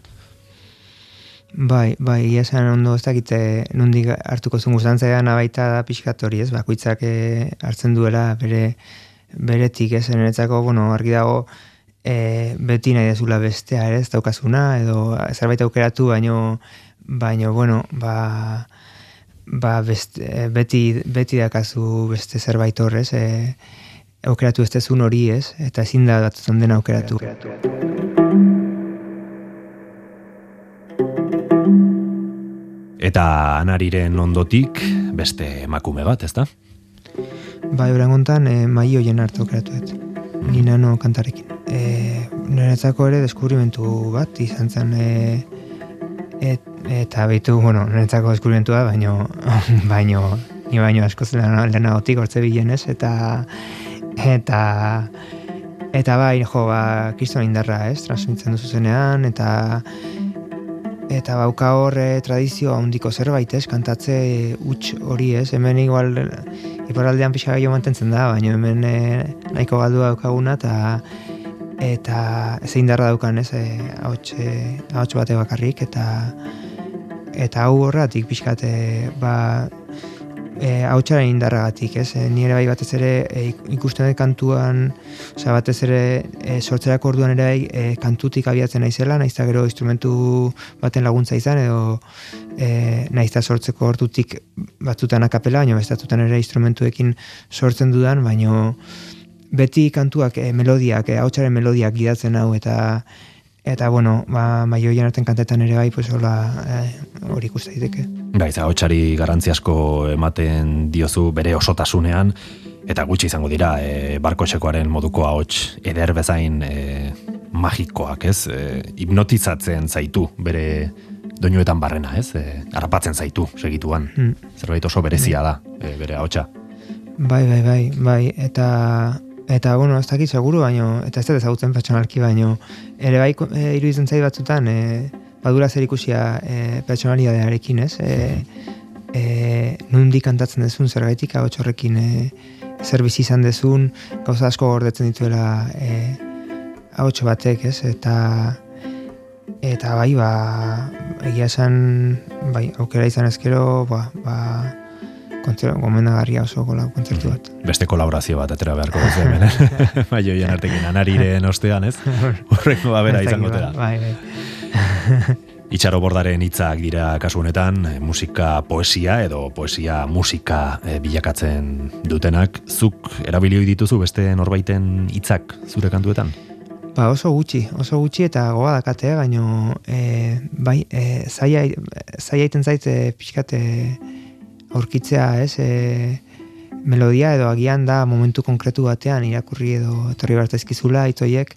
Bai, bai, esan ondo ez dakite nondik hartuko zuen gustantzaidan baita da pixkat hori, ez? Bakoitzak eh, hartzen duela bere beretik, ez? Niretzako, bueno, argi dago e, beti nahi dezula bestea, ez daukazuna, edo zerbait aukeratu, baino, baino, bueno, ba, ba beste, beti, beti dakazu beste zerbait horrez, e, aukeratu ez dezun hori, ez? Eta ezin da batzutan dena aukeratu. Eta anariren ondotik beste emakume bat, ezta? Bai, orangontan e, mai hoien hartu aukeratuet. Ni nano kantarekin. E, niretzako ere deskubrimentu bat izan zen e, et, eta beitu, bueno, niretzako deskubrimentua, baino, baino, ni baino askoz lehena- lehenagotik hortze bilenez, eta eta eta bai, jo, ba, kriston indarra, ez, transmitzen duzu zenean, eta eta bauka hor eh, tradizio handiko zerbait, ez, kantatze huts hori, ez, hemen igual iparraldean pixka gehiago mantentzen da, baina hemen eh, nahiko galdua daukaguna, eta eta zein darra daukan, ez, eh, ahots, ahots bate bakarrik, eta eta hau horratik pixkat, eh, ba, e, hautsaren indarragatik, ez? E, ni ere bai batez ere e, ik- ikusten dut kantuan, osea batez ere e, sortzerako orduan ere bai e, kantutik abiatzen naizela, naiz gero instrumentu baten laguntza izan edo e, naiz sortzeko ordutik batzutan akapela, baina bestatutan ere instrumentuekin sortzen dudan, baino beti kantuak e, melodiak, e, hautsaren melodiak gidatzen hau eta eta bueno, ba maioian arten kantetan ere bai pues hola eh, hori ikuste daiteke. Bai, eta hotsari garrantzi asko ematen diozu bere osotasunean, eta gutxi izango dira, e, barkotxekoaren moduko ahots eder bezain e, magikoak, ez? E, hipnotizatzen zaitu bere doinuetan barrena, ez? E, harrapatzen zaitu segituan. Hmm. Zerbait oso berezia da, e, bere ahotsa. Bai, bai, bai, bai, eta eta bueno, ez dakit seguru, baino eta ez dut ezagutzen pertsonalki, baino ere bai e, iruditzen zait batzutan e, badura zer ikusia e, pertsonalidadearekin, ez? E, e, nundik kantatzen dezun zergaitik ahots horrekin e, zer bizi izan dezun, gauza asko gordetzen dituela e, ahots batek, ez? Eta eta bai, ba, egia esan, bai, aukera izan ezkero, ba, ba, kontzertu, gomendagarria oso gola kontzertu bat. Beste kolaborazio bat atera beharko duzu hemen, eh? bai, joian artekin anariren ostean, ez? Horrengo babera izango dela. Bai, bai. Itxaro bordaren hitzak dira kasu honetan, eh, musika poesia edo poesia musika eh, bilakatzen dutenak. Zuk erabili ohi dituzu beste norbaiten hitzak zure kantuetan? Ba, oso gutxi, oso gutxi eta goa dakate, baino e, bai, e, zaila, zaila iten zait e, pixkat e, aurkitzea, ez, e, melodia edo agian da momentu konkretu batean irakurri edo etorri bartezkizula itzoiek,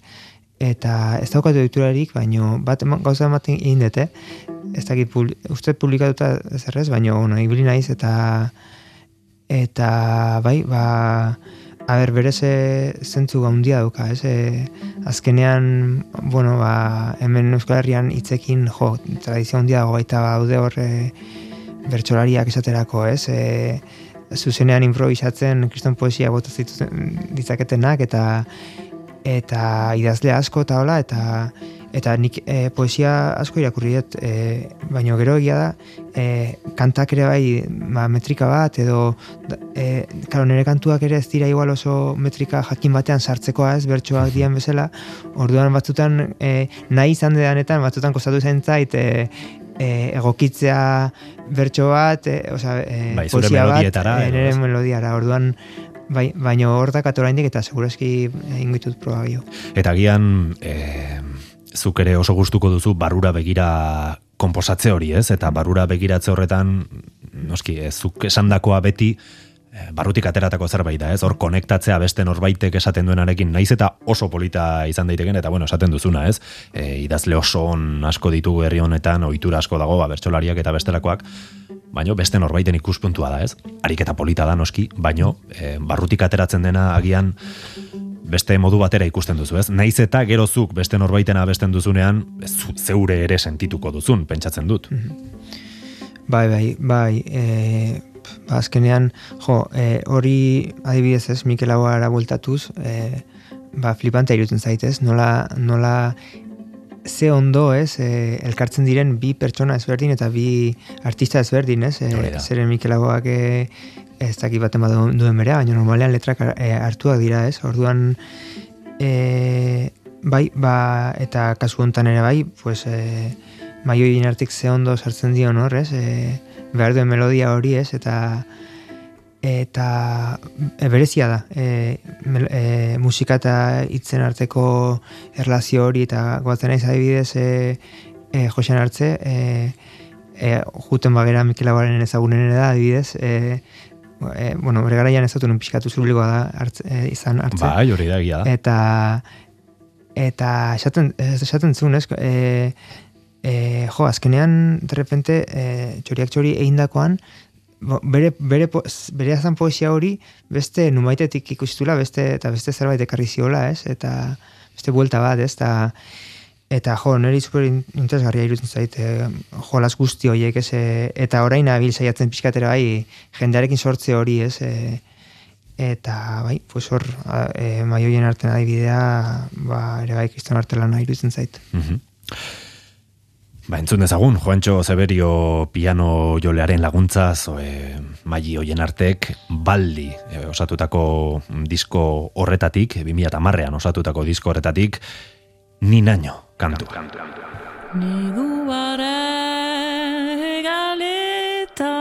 eta ez daukatu diturarik, baino bat ema- gauza ematen egin dute, ez dakit, pul, uste publikatuta zerrez, baino, bueno, ibili naiz eta eta bai, ba, a ber, berez zentzu gaundia dauka, ez? E, azkenean, bueno, ba, hemen Euskal Herrian hitzekin, jo, tradizio handia dago baita daude hor e, bertsolariak esaterako, ez? E, zuzenean improvisatzen kriston poesia bota zituzten ditzaketenak eta eta idazle asko eta hola eta eta nik e, poesia asko irakurri dut e, baino gero egia da e, kantak ere bai ba, metrika bat edo e, karo, nire kantuak ere ez dira igual oso metrika jakin batean sartzekoa ez bertsoak dian bezala orduan batzutan e, nahi izan dedanetan batzutan kostatu zen zait e, e, egokitzea bertso bat, e, osea, e, Bai, zure poesia bat, melodietara, edo nire melodiara, orduan, bai, baino hor dakat oraindik eta segurazki egin ditut proba gehiago. Eta agian, e, zuk ere oso gustuko duzu barrura begira konposatze hori, ez? Eta barrura begiratze horretan, noski, ez, zuk esandakoa beti, barrutik ateratako zerbait da, ez? Hor konektatzea beste norbaitek esaten duenarekin, naiz eta oso polita izan daiteken, eta bueno, esaten duzuna, ez? E, idazle oso on asko ditugu herri honetan, ohitura asko dago, ba, bertsolariak eta bestelakoak, baino beste norbaiten ikuspuntua da, ez? Ariketa polita da noski, baino e, barrutik ateratzen dena agian beste modu batera ikusten duzu, ez? Naiz eta gerozuk beste norbaitena abesten duzunean, zu- zeure ere sentituko duzun, pentsatzen dut. Bai, bai, bai, e, ba, azkenean, jo, e, hori adibidez ez, Mikel Aguara bueltatuz, e, ba, flipante irutzen zaitez, nola, nola ze ondo, ez, e, elkartzen diren bi pertsona ezberdin eta bi artista ezberdin, ez, e, zeren Mikel Aguak e, ez dakit baten badu duen berea, baina normalean letrak e, hartuak dira, ez, orduan, e, bai, ba, eta kasu hontan ere bai, pues, e, maioien artik ze ondo sartzen dion hor, ez, e, behar duen melodia hori, ez, eta eta e, berezia da e, e, musika eta hitzen arteko erlazio hori eta goatzen naiz adibidez e, e, Josean hartze e, e, juten bagera Mikel Aguaren ezagunen da adibidez e, e, bueno, bere garaian ez dut pixkatu zurbilgoa da hartze, e, izan hartze Bai, hori da da. eta eta esaten esaten zuen, ez? E, e, jo, azkenean de repente e, txoriak txori egindakoan bo- bere bere po- bere azan poesia hori beste numaitetik ikustula beste eta beste zerbait ekarri ziola, ez? Eta beste buelta bat, ez? Eta eta jo, niri super in- interesgarria irutzen zait, e, jolas guzti horiek, ez? E, eta orain abil saiatzen pixkatera bai, jendearekin sortze hori, ez? E, eta bai, pues hor, e, maioien artean adibidea, ba, ere bai, kriston artelana iruditzen zait. Mhm. Ba, entzun dezagun, Juancho Zeberio piano jolearen laguntza, zoe maili hoien artek, baldi e, osatutako disko horretatik, 2010an osatutako disko horretatik, ni naino kantu. Neguare galetan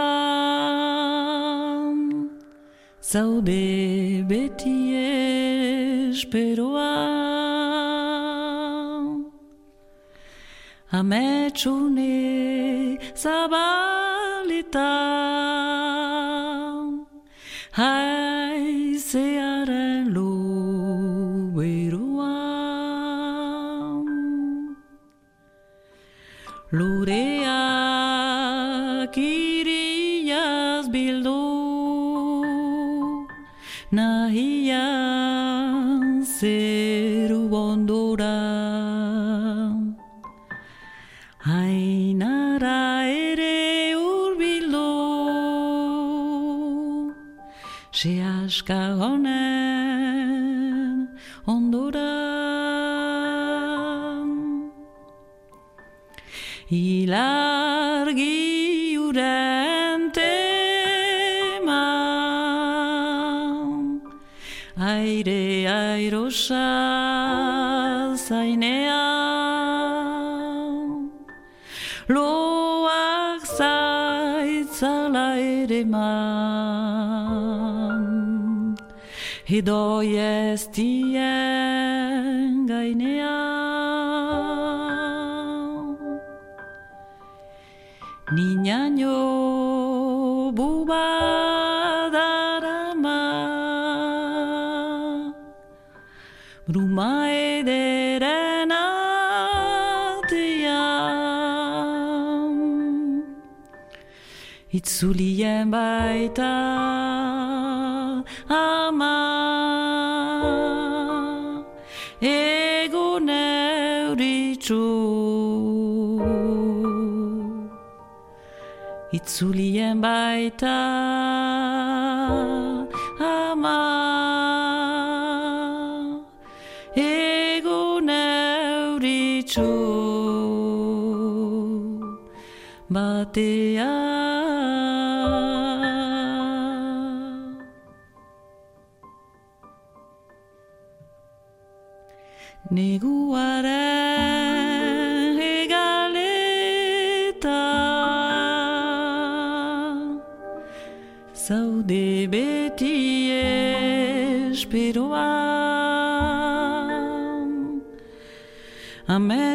Zaude beti esperoa Ametsune zabaletan Haizearen loberoan Lureak iriaz bildu. Nahian Se aska honen ondora. Ilargi Edo ez dien gainean. Niñaño bubadarama Bruma ederen atean Itzulien baita Itzulien baita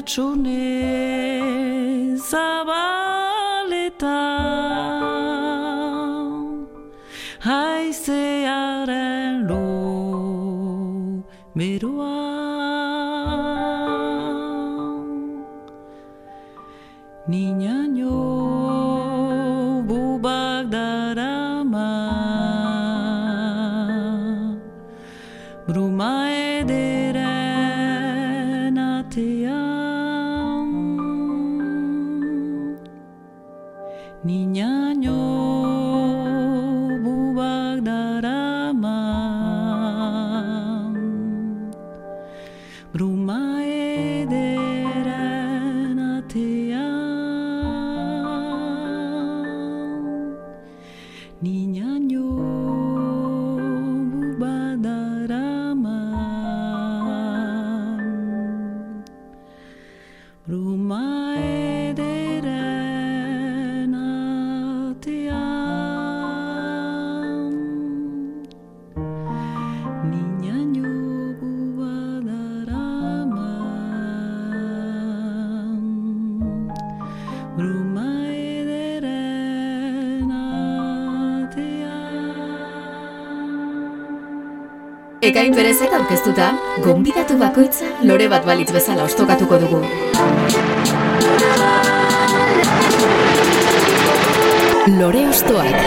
Ametsune Ekain berezek aurkeztuta, gonbidatu bakoitza lore bat balitz bezala ostokatuko dugu. Lore ostoak.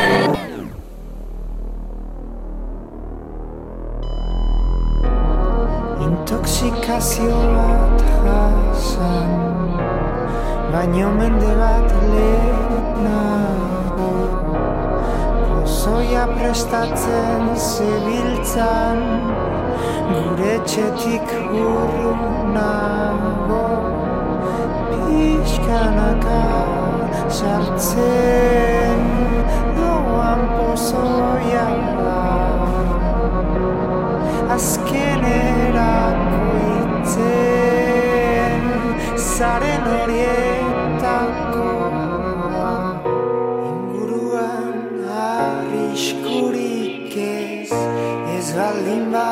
Intoxikazio bat jasan Baino mende bat lehenago Pozoia prestatzen zebiltzan Gure txetik urrunago Pixkanaka sartzen Doan pozoia azkenerako ez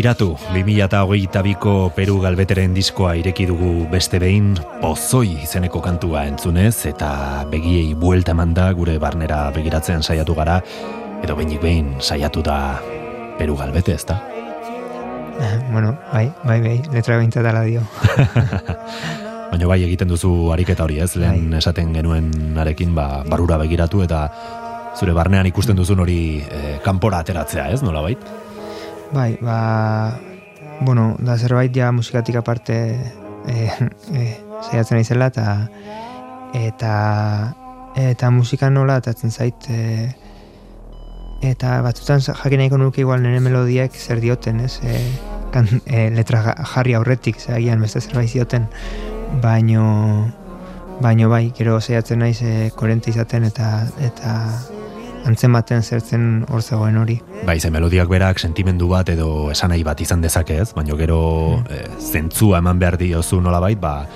Beiratu, 2008ko Peru Galbeteren diskoa ireki dugu beste behin, pozoi izeneko kantua entzunez, eta begiei buelta manda gure barnera begiratzen saiatu gara, edo behinik behin saiatu da Peru Galbete, ezta? Eh, bueno, bai, bai, bai, letra behintzat ala dio. Baina bai egiten duzu ariketa hori, ez? Lehen esaten genuen arekin, ba, barura begiratu eta zure barnean ikusten duzun hori eh, kanpora ateratzea, ez? Nola bait? Bai, ba, bueno, da zerbait ja musikatik aparte eh, eh, saiatzen naizela eta eta eta musika nola atatzen zait eh, eta batzutan jakin nahiko nuke igual nire melodiek zer dioten, ez? E, kan, e, letra ja- jarri aurretik, ze agian beste zerbait zioten, baino baino bai, gero saiatzen naiz e, koherente izaten eta eta antzematen zertzen hor zegoen hori. Bai, ze melodiak berak sentimendu bat edo esanai bat izan dezake ez, baina gero eh, zentzua eman behar diozu nolabait, ba,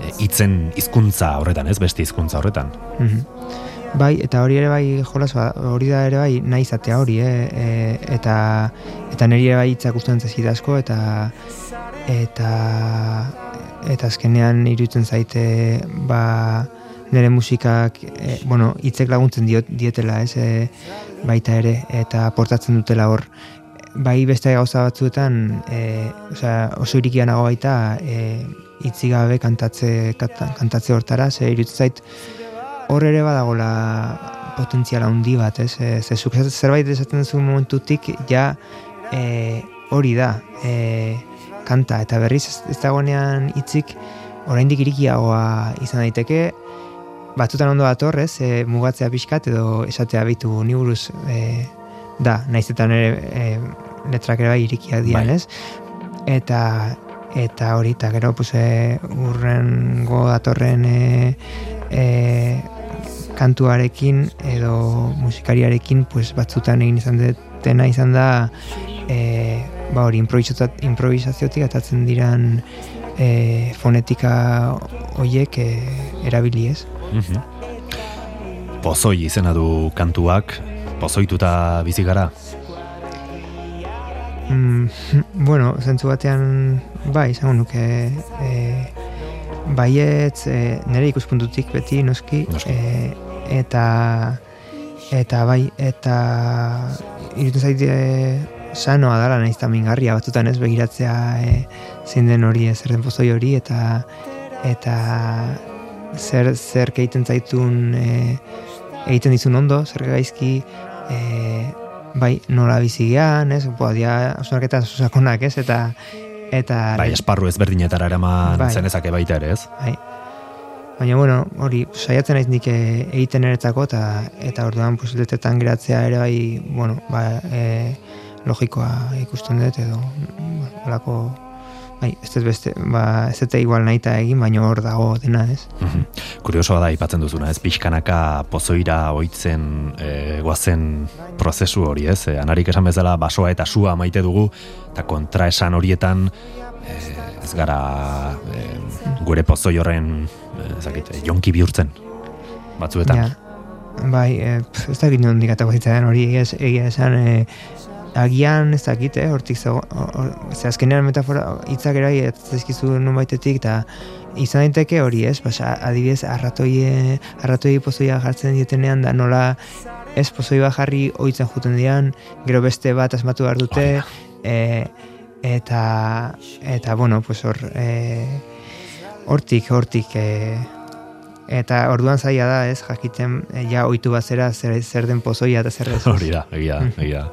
eh, hitzen hizkuntza horretan ez, beste hizkuntza horretan. Mhm. Bai, eta hori ere bai, jolas, ba, hori da ere bai, nahi izatea hori, eh? e, eta eta niri ere bai hitzak gustatzen zaizkit asko, eta eta eta azkenean iruditzen zaite ba, nire musikak e, bueno, hitzek laguntzen diot, dietela, ez, e, baita ere, eta portatzen dutela hor. Bai beste gauza batzuetan, e, osea, oso irikia nago baita, e, hitzik gabe kantatze, kanta- kantatze hortara, ze iruditzen zait, hor ere badagola potentziala handi bat, ez? E, ze zuk zerbait esaten zuen momentutik, ja e, hori da, e, kanta, eta berriz ez, ez dagoenean hitzik oraindik irikiagoa izan daiteke, batzutan ondo dator, ez? E, mugatzea pixkat edo esatea bitu ni buruz e, da, naizetan ere e, letrak ere bai irikiak dian, Bai. ez? Eta eta hori, eta gero pues, e, urrengo datorren e, e, kantuarekin edo musikariarekin pues, batzutan egin izan dutena izan da e, ba hori improvisazio- improvisaziotik atatzen diran e, fonetika hoiek e, erabili ez. Mhm. Pozoi izena du kantuak, pozoituta bizi gara. Mm, bueno, zentzu batean bai, izango nuke e, baietz e, nire ikuspuntutik beti noski, Noski. E, eta eta bai, eta iruditzen zaite sanoa dala naiz eta mingarria batzutan ez begiratzea e, zein den hori, e, zer den pozoi hori, eta eta zer, zer egiten zaitun e, egiten dizun ondo, zer gaizki e, bai, nola bizi gean, ez, boa, dia, hausnarketa oso sakonak, ez, eta eta Bai, esparru ezberdinetara eraman Bai. zenezake baita ere, ez? bai. Baina, bueno, hori, saiatzen naiz nik eh, egiten eretzako, eta, eta orduan, pues, letretan geratzea ere bai, bueno, ba, e, logikoa ikusten dut, edo, bueno, bai, ez dut beste, ba, ez dut igual nahita egin, baina hor dago dena, ez? Mhm. Kuriosoa da ipatzen duzuna, ez pixkanaka pozoira oitzen e, goazen prozesu hori, ez? E, anarik esan bezala basoa eta sua maite dugu, eta kontraesan horietan e, ez gara e, gure pozoi horren e, ez dakit, e, jonki bihurtzen batzuetan. Ja, bai, e, pf, ez dakit nondik atako zitzaidan hori egia, egia esan, e, agian ez dakit, eh, hortik zago, hor, ze azkenean metafora hitzak erai ez zaizkizu nonbaitetik, eta izan daiteke hori ez, basa, adibidez, arratoi, eh, arratoi pozoia jartzen dietenean, da nola ez pozoi bat jarri oitzen juten dian, gero beste bat asmatu behar dute, e, eta, eta, bueno, pues hor, e, hortik, hortik, e, eta orduan zaila da, ez, jakiten, ja oitu bazera zer, zer den pozoia eta zer ez. Hori da, egia, da, egia.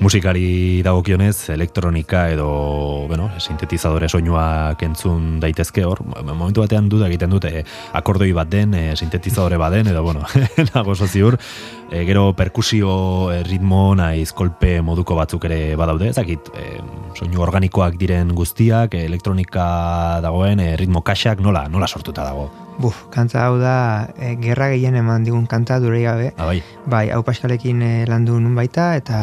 Musikari dagokionez, elektronika edo, bueno, sintetizadore soinuak entzun daitezke hor, momentu batean duda egiten dute akordoi bat den, e, sintetizadore bat den, edo, bueno, nago oso ziur, e, gero perkusio e, ritmo naiz kolpe moduko batzuk ere badaude, ezakit, e, soinu organikoak diren guztiak, elektronika dagoen, e, ritmo kaxak nola, nola sortuta dago. Buf, kanta hau da, e, gerra gehien eman digun kanta durei gabe, Ah, bai, bai, hau paskalekin e, landu nun baita, eta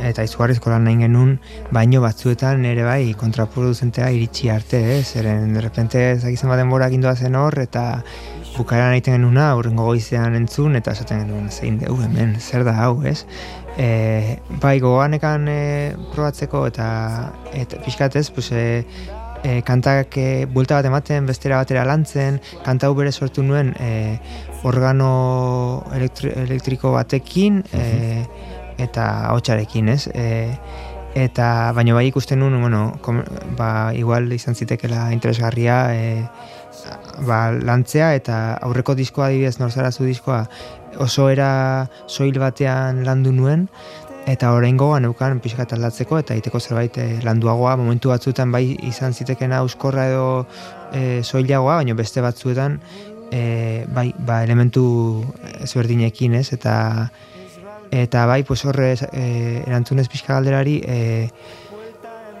eta izugarrizko lan nahi genuen, baino batzuetan ere bai kontraproduzentea iritsi arte, eh? zeren de repente ezakizen baden bora gindoa zen hor, eta bukaeran egiten genuna, aurrengo goizean entzun, eta esaten genuen, zein deu hemen, zer da hau, ez? E, bai, gogoanekan e, probatzeko, eta, eta pixkatez, pues, e, e, kantak e, buelta bat ematen, bestera batera lantzen, kanta hau bere sortu nuen e, organo elektri elektriko batekin, e, eta hotxarekin, ez? E, eta baino bai ikusten nuen, bueno, kom, ba, igual izan zitekela interesgarria e, ba, lantzea eta aurreko diskoa adibidez norzarazu diskoa oso era soil batean landu nuen eta oraingoan neukan pixka bat aldatzeko eta egiteko zerbait e, landuagoa momentu batzuetan bai izan zitekena euskorra edo e, soilagoa, baina beste batzuetan e, bai, ba, elementu ezberdinekin, ez? Eta eta bai, pues horre e, erantzunez pixka galderari, e,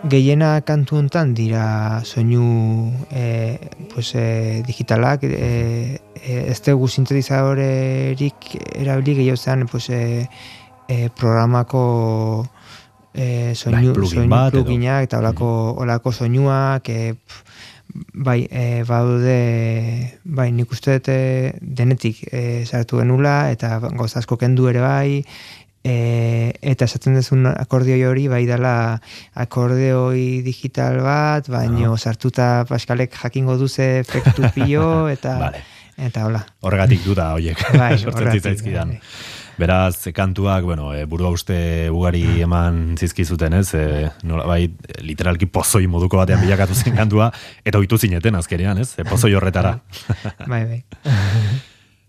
gehiena kantu hontan dira soinu e, pues, e, digitalak, e, e, ez dugu sintetizadorerik erabili gehiago zen pues, e, e, programako e, soinu, Bai, soinu bat pluginak eta olako, olako soinuak, e, pf, bai, e, badaude, bai, nik uste dut denetik e, sartu genula, eta gauza asko kendu ere bai, e, eta esaten duzun akordeoi hori, bai dela akordeoi digital bat, baino sartuta Paskalek jakingo duze efektu pilo, eta, Vale. eta hola. Horregatik duda hoiek Bai, sortzen horregatik, zitzaizkidan. bai. Beraz, kantuak, bueno, e, burua uste ugari eman zizkizuten, ez? E, nola, bai, literalki pozoi moduko batean bilakatu zen kantua, eta oitu zineten azkenean, ez? E, pozoi horretara. Bai, bai.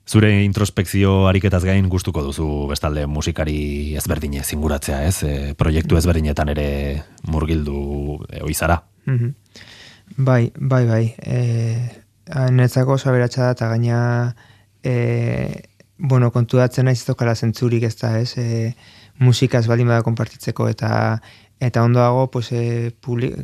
Zure introspekzio ariketaz gain gustuko duzu bestalde musikari ezberdine zinguratzea, ez? E, proiektu ezberdinetan ere murgildu e, oizara. Mhm. Bai, bai, bai. E, netzako oso aberatsa da, eta gaina, e, bueno, kontuatzen naiz ez daukala zentzurik ez da, ez? E, musikaz baldin bada konpartitzeko, eta eta ondoago, pues, e,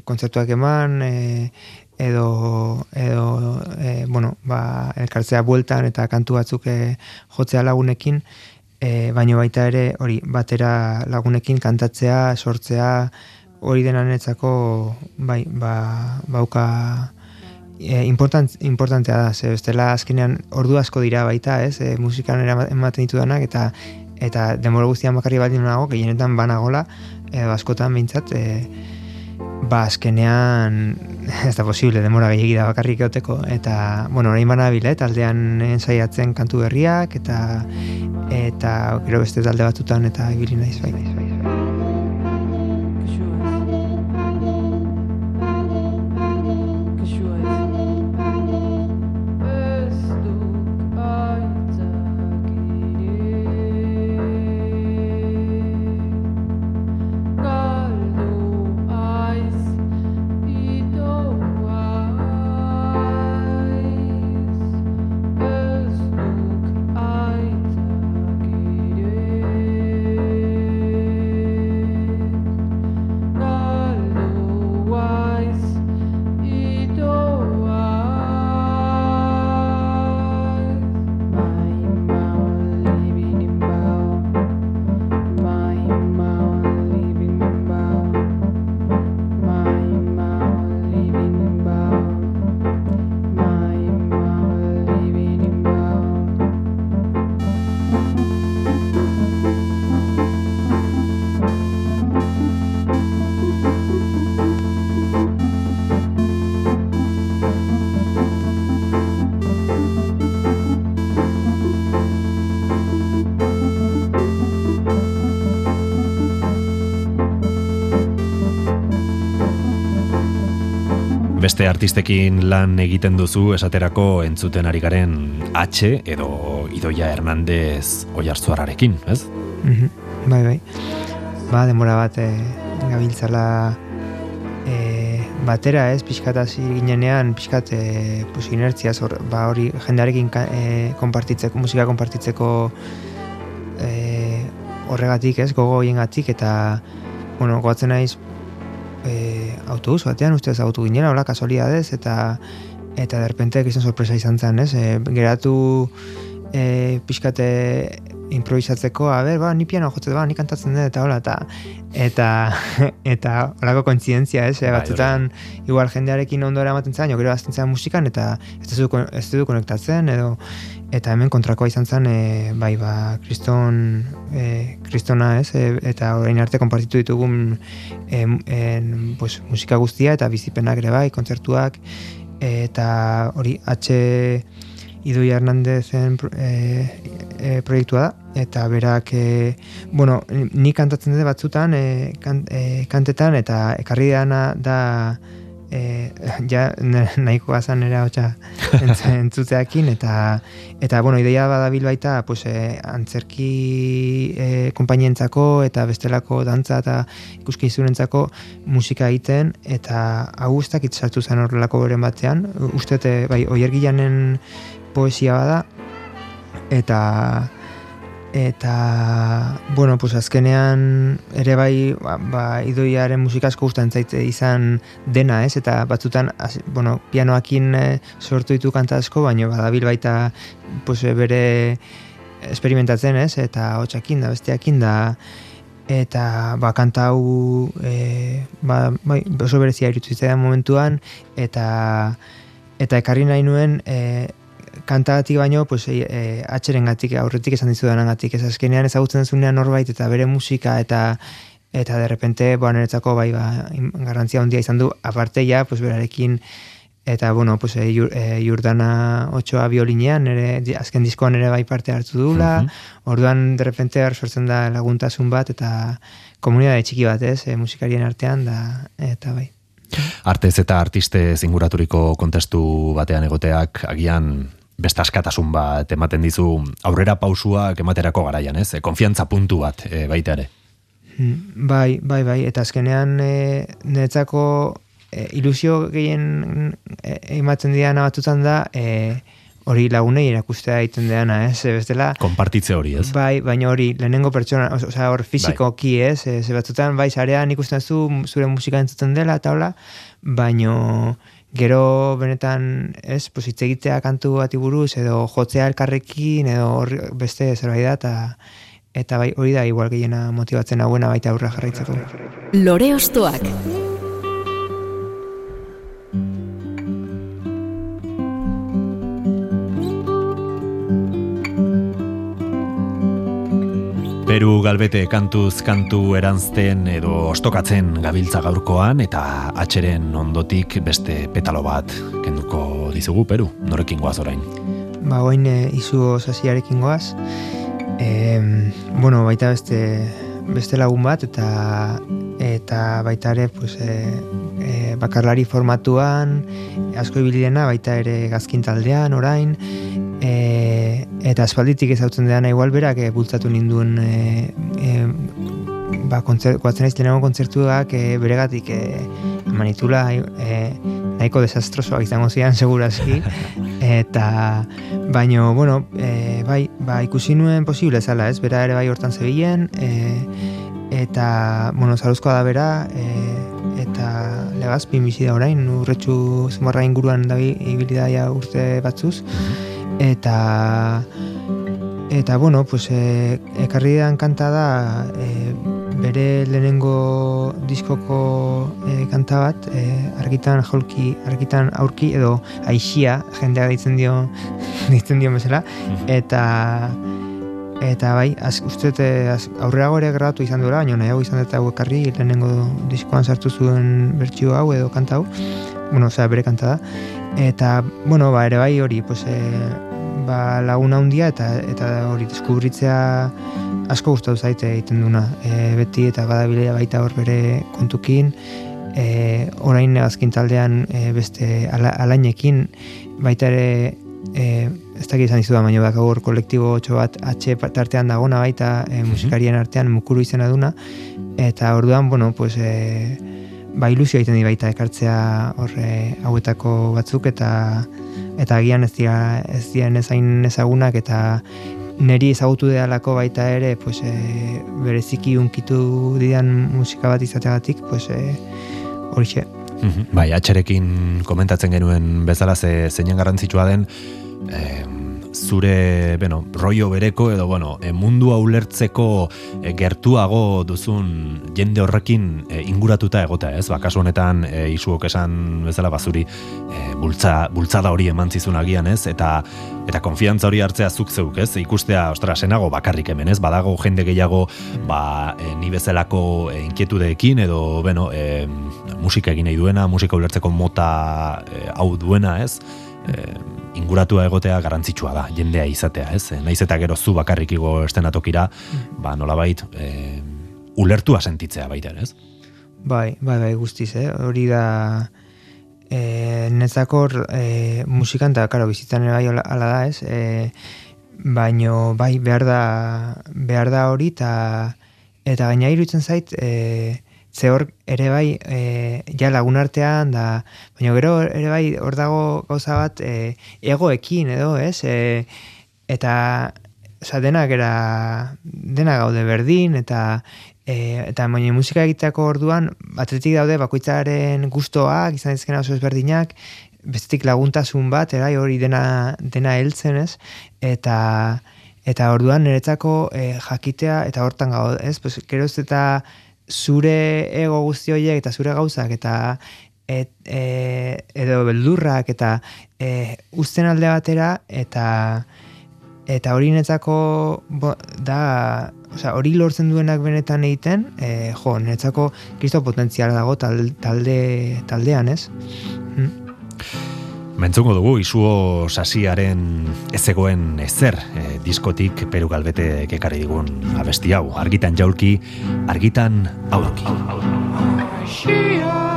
kontzertuak eman, e, edo, edo e, bueno, ba, elkartzea bueltan eta kantu batzuk e, jotzea lagunekin, e, baino baita ere hori batera lagunekin kantatzea, sortzea, hori dena netzako bai, ba, bauka e, important, importantea da, ze bestela azkenean ordu asko dira baita, ez, e, musikan ematen ditudanak, eta eta denbora guztian bakarri baldin nago, gehienetan banagola, edo askotan behintzat, e, ba azkenean ez da posible demora gehiagi da bakarrik egoteko eta bueno orain banabil eh, taldean ensaiatzen kantu berriak eta eta gero beste talde batutan eta ibili naiz bai bai, bai. Beste artistekin lan egiten duzu esaterako entzuten ari garen H edo Idoia Hernandez Oiartzuarrarekin, ez? Mhm, Bai, bai. Ba, demora bat e, gabiltzala e, batera ez, pixkat hasi ginenean, pixkat e, pues, inertzia zor, ba, hori jendearekin ka, e, konpartitzeko, musika konpartitzeko e, horregatik ez, gogo hiengatik eta bueno, goatzen naiz autobus batean uste ezagutu ginela, hola, kasualidadez, eta eta derpente gizon sorpresa izan zen, ez? E, geratu e, pixkate improvisatzeko, a ber, ba, ni piano jotzen, ba, ni kantatzen dut, eta hola, eta eta eta holako kointzidentzia, ez? E, Bai, batzutan igual jendearekin ondo eramaten zen, jo, gero azten zen musikan, eta ez du, ez du konektatzen, edo eta hemen kontrakoa izan zen, e, bai, ba, kriston, e, kristona, ez? E, eta orain arte konpartitu ditugun em, en, pues, musika guztia eta bizipenak ere bai, kontzertuak, eta hori H. Idoia Hernandezen e, e, proiektua da, eta berak, e, bueno, ni kantatzen dut batzutan, e, kan, e, kantetan, eta ekarri dana da, e, ja, ne- nahikoa zan nera hotxa entz, entzutzeakin, eta, eta bueno, ideia badabil baita, pues, e, antzerki e, konpainientzako, eta bestelako dantza eta ikuskizunentzako musika egiten, eta hau guztak sartu zen horrelako beren batean, uste, dut, e, bai, oiergilanen poesia bada, eta eta bueno, pues azkenean ere bai ba, ba idoiaren musika asko gustatzen zait izan dena, ez? Eta batzutan az- bueno, pianoakin eh, sortu ditu kanta asko, baina badabil baita pues, eh, bere experimentatzen, ez? Eta hotxakin da, besteakin da eta ba, kanta hau e, ba, bai, oso berezia irutu momentuan eta eta ekarri nahi nuen e, kantagatik baino pues, e, e, atxeren gatik, aurretik esan dizudanan gatik, ez azkenean ezagutzen zunean norbait eta bere musika eta eta de repente, ba, niretzako bai, ba, garrantzia handia izan du, aparte ja, pues, berarekin eta, bueno, pues, e, Jur- e, Jordana otxoa biolinean, di- azken diskoan ere bai parte hartu dula, orduan, de repente, hor sortzen da laguntasun bat, eta komunidade txiki bat, ez, e, musikarien artean, da, eta bai. Artez eta artiste zinguraturiko kontestu batean egoteak agian beste askatasun bat ematen dizu aurrera pausuak ematerako garaian, ez? E, konfiantza puntu bat e, baita ere. Mm, Bai, bai, bai, eta azkenean e, niretzako e, ilusio gehien e, ematen diana batzutan da e, hori lagunei erakustea egiten deana, ez? E, bestela, Konpartitze hori, ez? Bai, baina hori, lehenengo pertsona, os- osea, hor fizikoki, ez? E, ze batzutan, bai, sarean ikusten zu zure musika entzuten dela, eta hola, baino gero benetan, ez, pues hitz egitea kantu bati buruz, edo jotzea elkarrekin, edo hor beste zerbait da, eta eta bai, hori da igual gehiena motibatzen hauena baita aurra jarraitzeko. Lore Ostoak. Peru galbete kantuz kantu eranzten edo ostokatzen gabiltza gaurkoan eta atxeren ondotik beste petalo bat kenduko dizugu Peru, norekin goaz orain. Ba, oin e, izu sasiarekin goaz. E, bueno, baita beste, beste lagun bat, eta eta baita ere pues, e, e, bakarlari formatuan, asko ibili dena, baita ere gazkin taldean, orain, e, eta aspalditik ezautzen dena igual berak e, bultzatu ninduen e, e, ba, kontzer, guatzen kontzertuak e, beregatik e, manitula e, nahiko desastrosoak izango zian segurazki eta baino bueno e, bai ba, ikusi nuen posible zala ez? Bera ere bai hortan zebilen e, eta bueno zaruzkoa da bera e, eta legazpin bizi da orain urretxu zumarra inguruan da ibili da ja urte batzuz eta eta bueno pues e, ekarri dan kanta da e, bere lehenengo diskoko e, kanta bat e, argitan jolki argitan aurki edo aixia jendea deitzen dio deitzen dio bezala. Eta eta bai az, uste aurreago ere grabatu izan duela baina nahiago izan dut hau ekarri lehenengo diskoan sartu zuen bertsio hau edo kanta hau. Bueno, osea, bere kanta da. Eta bueno, ba, ere bai hori pues, e, ba, laguna handia eta eta hori deskubritzea asko gustatu zaite egiten duna. E, beti eta badabilea baita hor bere kontukin. E, orain azkin taldean e, beste ala, alainekin baita ere e, ez dakit izan izudan, baina bak hor kolektibo otxo bat atxe tartean dagona baita e, musikarien artean mukuru izena duna. Eta orduan, bueno, pues e, ba ilusio egiten di baita ekartzea horre hauetako batzuk eta eta agian ez dira ez diren ezain ezagunak eta neri ezagutu dealako baita ere pues, e, bereziki unkitu didan musika bat izateagatik pues, e, horixe Mhm. Bai, atxerekin komentatzen genuen bezala ze zeinen garrantzitsua den eh, zure, bueno, rollo bereko edo, bueno, e, mundua ulertzeko e, gertuago duzun jende horrekin e, inguratuta egota, ez? Ba, kasu honetan e, isuok esan bezala bazuri e, bultza, bultzada hori eman zizun agian, ez? Eta eta konfiantza hori hartzea zuk zeuk, ez? Ikustea, ostra, senago bakarrik hemen, ez? Badago jende gehiago, ba, e, ni bezalako e, inkietudeekin edo, bueno, e, musika egin nahi duena, musika ulertzeko mota e, hau duena, ez? E, inguratua egotea garrantzitsua da, jendea izatea, ez? E, Naiz eta gero zu bakarrik igo estenatokira, ba, nolabait, e, ulertua sentitzea baita, ere, ez? Bai, bai, bai, guztiz, eh? Hori da e, netzakor e, musikan eta, karo, bizitzan bai ala da, ez? E, baino, bai, behar da, behar da hori, eta eta gaina iruditzen zait, e, ze hor ere bai, e, ja lagun artean, da, baina gero ere bai, hor dago gauza bat, e, egoekin edo, ez? E, eta osea, denak era, dena gaude berdin, eta e, eta baina musika egiteko orduan, atletik daude bakoitzaren gustoak, izan dizkena oso ezberdinak, bestetik laguntasun bat, erai hori dena, dena heltzen ez, eta eta orduan niretzako e, jakitea eta hortan gau, ez? Pues, geroz eta zure ego guzti horiek eta zure gauzak eta et, e, edo beldurrak eta e, uzten alde batera eta eta hori netzako bo, da osea, hori lortzen duenak benetan egiten e, jo, netzako kristo potentziala dago tal- talde, taldean ez Mm. Mentzungo dugu izuo sasiaren ez zegoen ezer e, diskotik Peru Galbete ekarri digun abesti hau. Argitan jaulki, argitan aurki. Zazpi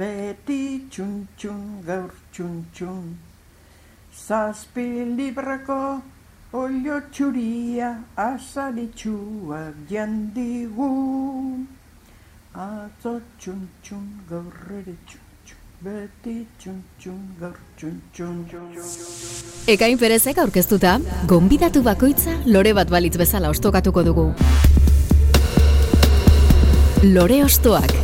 Beti txun txun gaur txun txun Zazpi librako olio txuria azaritxuak jandigu Atzo txun txun gaur ere txun txun Beti txun txun gaur txun txun Ekain Perezek aurkeztuta, gonbidatu bakoitza lore bat balitz bezala ostokatuko dugu. Lore ostoak.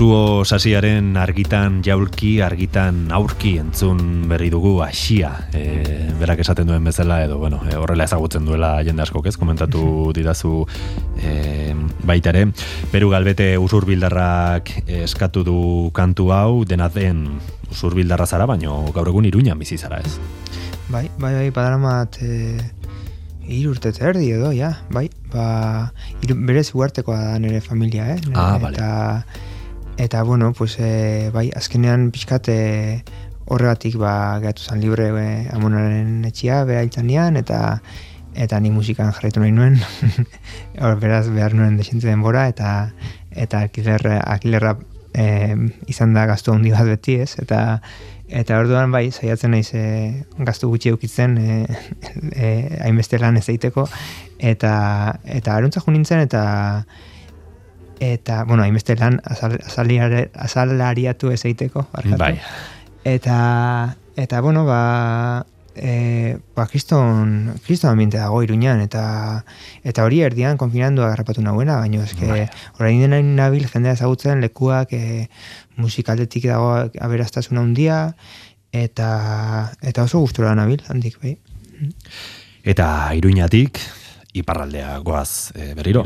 Suo sasiaren argitan jaulki, argitan aurki entzun berri dugu asia. E, berak esaten duen bezala edo, bueno, e, horrela ezagutzen duela jende askok ez, komentatu didazu e, baita ere. Peru galbete usurbildarrak eskatu du kantu hau, dena den usurbildarra zara, baino gaur egun iruñan bizi zara ez. Bai, bai, bai, badaramat e, hiru urte eta erdi edo, ja, bai, ba, hiru, berez uartekoa da nire familia, eh? Ah, vale. Eta, eta bueno, pues, e, bai, azkenean pixkat e, horregatik ba, gehatu zan libre e, amonaren etxia, bera hiltzanean, eta eta ni musikan jarraitu nahi nuen, hor beraz behar nuen desente denbora, eta eta akiler, akilerra e, izan da gaztu handi bat beti ez, eta eta orduan bai, saiatzen naiz e, gaztu gutxi eukitzen e, e, hainbeste lan ez eta eta aruntza jo nintzen, eta eta, bueno, hainbeste lan azal, asalariatu ez egiteko, barkatu. Bai. Eta, eta bueno, ba, e, ba, kriston, kriston ambiente dago iruñan, eta, eta hori erdian konfinandu agarrapatu nahuena, baina eske, Bai. orain dena nabil jendea ezagutzen lekuak e, musikaldetik dago aberastasuna handia, eta, eta oso gustura nabil, handik, bai. Eta iruñatik, iparraldea goaz e, berriro.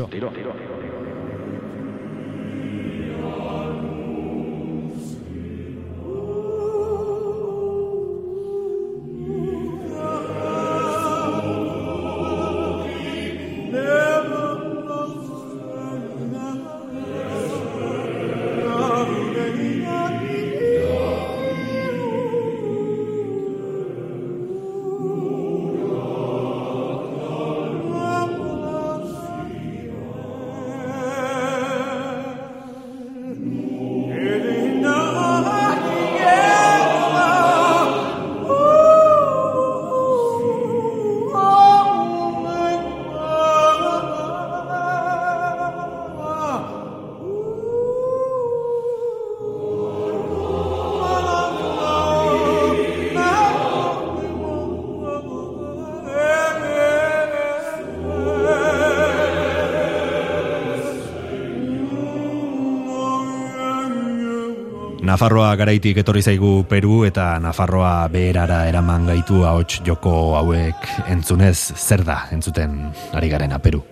Nafarroa garaitik etorri zaigu Peru eta Nafarroa beherara eraman gaitu ahots joko hauek entzunez zer da entzuten ari garena Peru.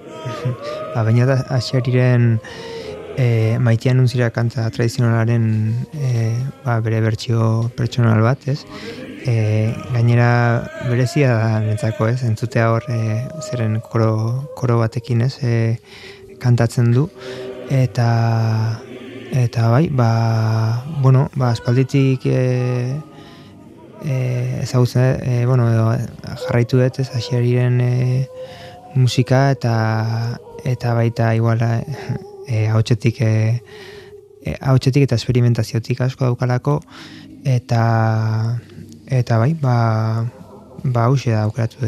Ba, baina da Asiariren e, maitean unzira kanta tradizionalaren e, ba, bere bertsio pertsonal bat, ez? E, gainera berezia da netzako, ez? Entzutea hor e, zeren koro, koro batekin, ez? E, kantatzen du eta eta bai, ba, bueno, ba, espalditik e, e, ezagutzen, e, bueno, edo jarraitu dut ez Asiariren e, musika eta eta baita igual e, ahotsetik e, e, eta esperimentaziotik asko daukalako eta eta bai ba ba hauxe da aukeratu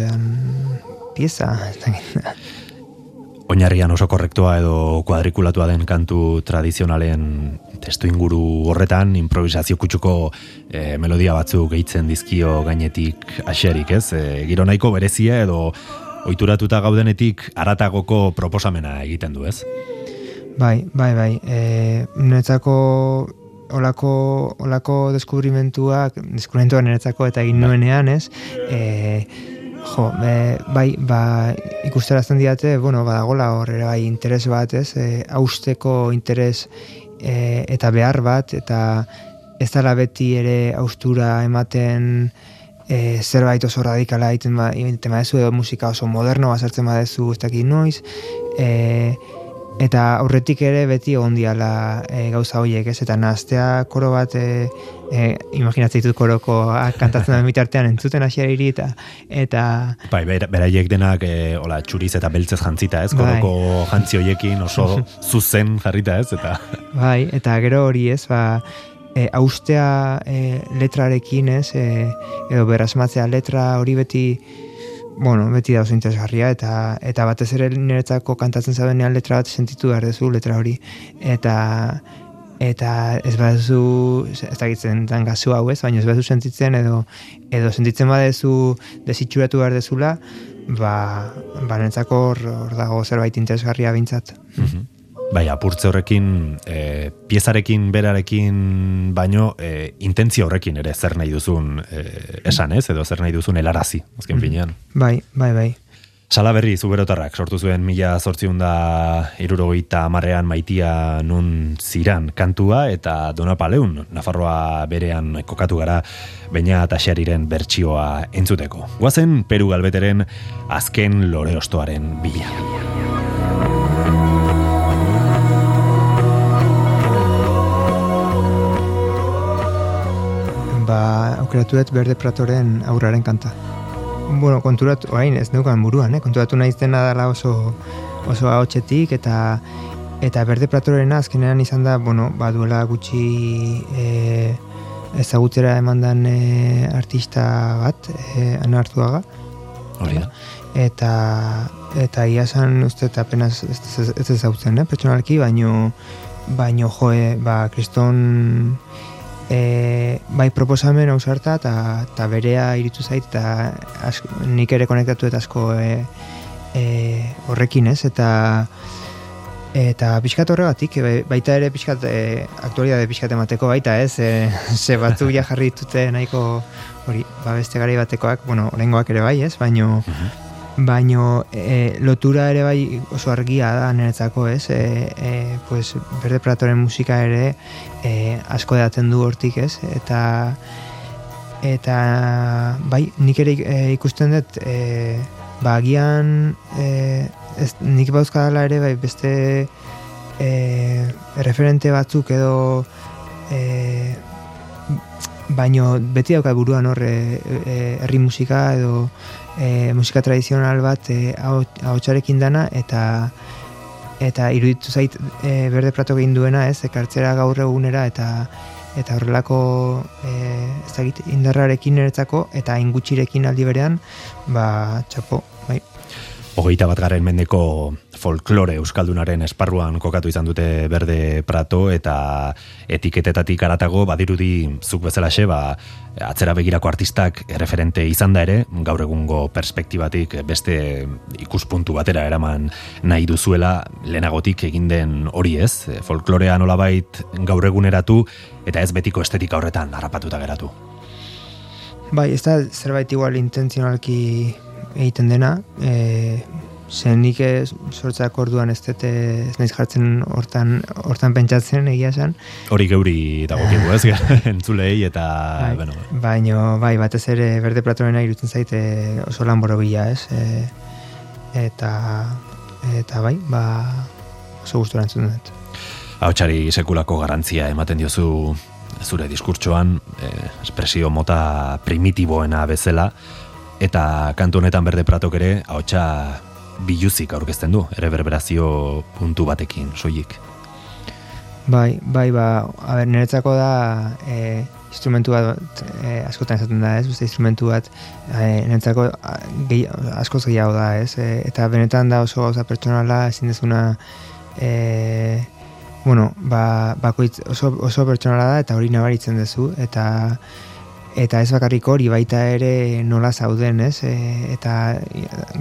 pieza ez. Oinarrian oso korrektua edo kuadrikulatua den kantu tradizionalen testu inguru horretan improvisazio kutsuko e, melodia batzuk gehitzen dizkio gainetik aserik, ez? E, giro nahiko berezia edo ohituratuta gaudenetik aratagoko proposamena egiten du, ez? Bai, bai, bai. E, niretzako olako, olako deskubrimentuak, deskubrimentuak niretzako eta egin nuenean, ez? E, jo, e, bai, ba, ikusterazten diate, bueno, badagola hor ere bai interes bat, ez? E, hausteko interes e, eta behar bat, eta ez dela beti ere haustura ematen e, zerbait oso radikala egiten ba, egiten badezu, edo musika oso moderno bazartzen badezu, ez dakit noiz, e, eta aurretik ere beti egon diala e, gauza horiek, ez? Eta naztea koro bat, e, e, imaginatzen ditut koroko ah, kantatzen den bitartean entzuten hasiari eta eta Bai, bera- beraiek denak e, hola, txuriz eta beltzez jantzita, ez? Bai. Koroko jantzi hoiekin oso zuzen jarrita, ez? Eta bai, eta gero hori ez, ba, e, austea e, letrarekin ez, e, edo berasmatzea letra hori beti bueno, beti da oso eta eta batez ere niretzako kantatzen zabenean letra bat sentitu behar duzu letra hori eta eta ez baduzu ez dakitzen dan gazu hau ez, baina ez baduzu sentitzen edo edo sentitzen baduzu desitxuratu behar dezula ba, ba hor, dago zerbait interesgarria bintzat. Mhm. Bai, apurtze horrekin, e, piezarekin, berarekin, baino, e, intentzio horrekin ere zer nahi duzun e, esan, ez? Edo zer nahi duzun helarazi, azken finean. Bai, bai, bai. Salaberri zuberotarrak sortu zuen mila zortziun da irurogeita amarrean maitia nun ziran kantua eta donapaleun Nafarroa berean kokatu gara baina eta xeriren bertsioa entzuteko. Guazen Peru galbeteren azken lore ostoaren bila. Aukeratu dut Berde Pratoren aurraren kanta. Bueno, konturatu, orain ez neukan buruan, eh? konturatu nahi dena dela oso, oso ahotsetik eta eta Berde Pratorena azkenean izan da, bueno, ba, duela gutxi e, ezagutzera emandan e, artista bat, e, Ana Arzuaga, Hori da. eta eta ia esan uste eta apenas ez, ez, ez ezagutzen, eh, pertsonalki, baino baino joe, ba, kriston e, bai proposamen ausarta eta, eta berea iritu zait eta nik ere konektatu eta asko e, e, horrekin ez? Eta eta pixkat horregatik e, baita ere pixkat e, aktualidade pixkat emateko baita ez? E, ze batzuk ja jarri ditute nahiko hori ba beste garai batekoak bueno oraingoak ere bai ez? Baino baino e, lotura ere bai oso argia da niretzako, ez? E, e, pues, Berde Pratoren musika ere e, asko daten du hortik, ez? Eta eta bai, nik ere ikusten dut e, ba, agian e, ez, nik bauzkadala ere bai beste e, referente batzuk edo e, baino beti dauka buruan hor herri musika edo e, musika tradizional bat e, ahotsarekin dana eta eta iruditu zait e, berde prato egin duena ez? Ekartzera gaur egunera eta eta horrelako e, ez dakit indarrarekin niretzako eta ingutxirekin aldi berean ba txapo bai. Hogeita bat garen mendeko folklore euskaldunaren esparruan kokatu izan dute berde prato eta etiketetatik aratago badirudi zuk bezalaxe ba, atzera begirako artistak referente izan da ere, gaur egungo perspektibatik beste ikuspuntu batera eraman nahi duzuela lehenagotik egin den hori ez, folklorea nolabait gaur eguneratu eta ez betiko estetika horretan harrapatuta geratu. Bai, ez da zerbait igual intentzionalki egiten dena, e, zen nik sortzak orduan ez dute ez naiz jartzen hortan, hortan pentsatzen egia esan. Hori geuri dagokigu ez, entzulei eta, bai, bueno. Baino, bai, batez ere berde platorena irutzen zaite oso lan borobila, ez? E, eta, eta bai, ba, oso gustora entzun dut. Ahotsari sekulako garantzia ematen diozu zure diskurtsoan, eh, espresio mota primitiboena bezala, eta kantu honetan berde pratok ere ahotsa biluzik aurkezten du, reverberazio puntu batekin, soilik. Bai, bai, ba, a ber, niretzako da e, instrumentu bat e, askotan esaten da, ez, beste instrumentu bat e, niretzako gehi, askoz gehiago da, ez, e, eta benetan da oso gauza pertsonala ezin dezuna e, bueno, ba, bakoitz oso, oso pertsonala da eta hori nabaritzen duzu eta eta ez bakarrik hori baita ere nola zauden, ez? E, eta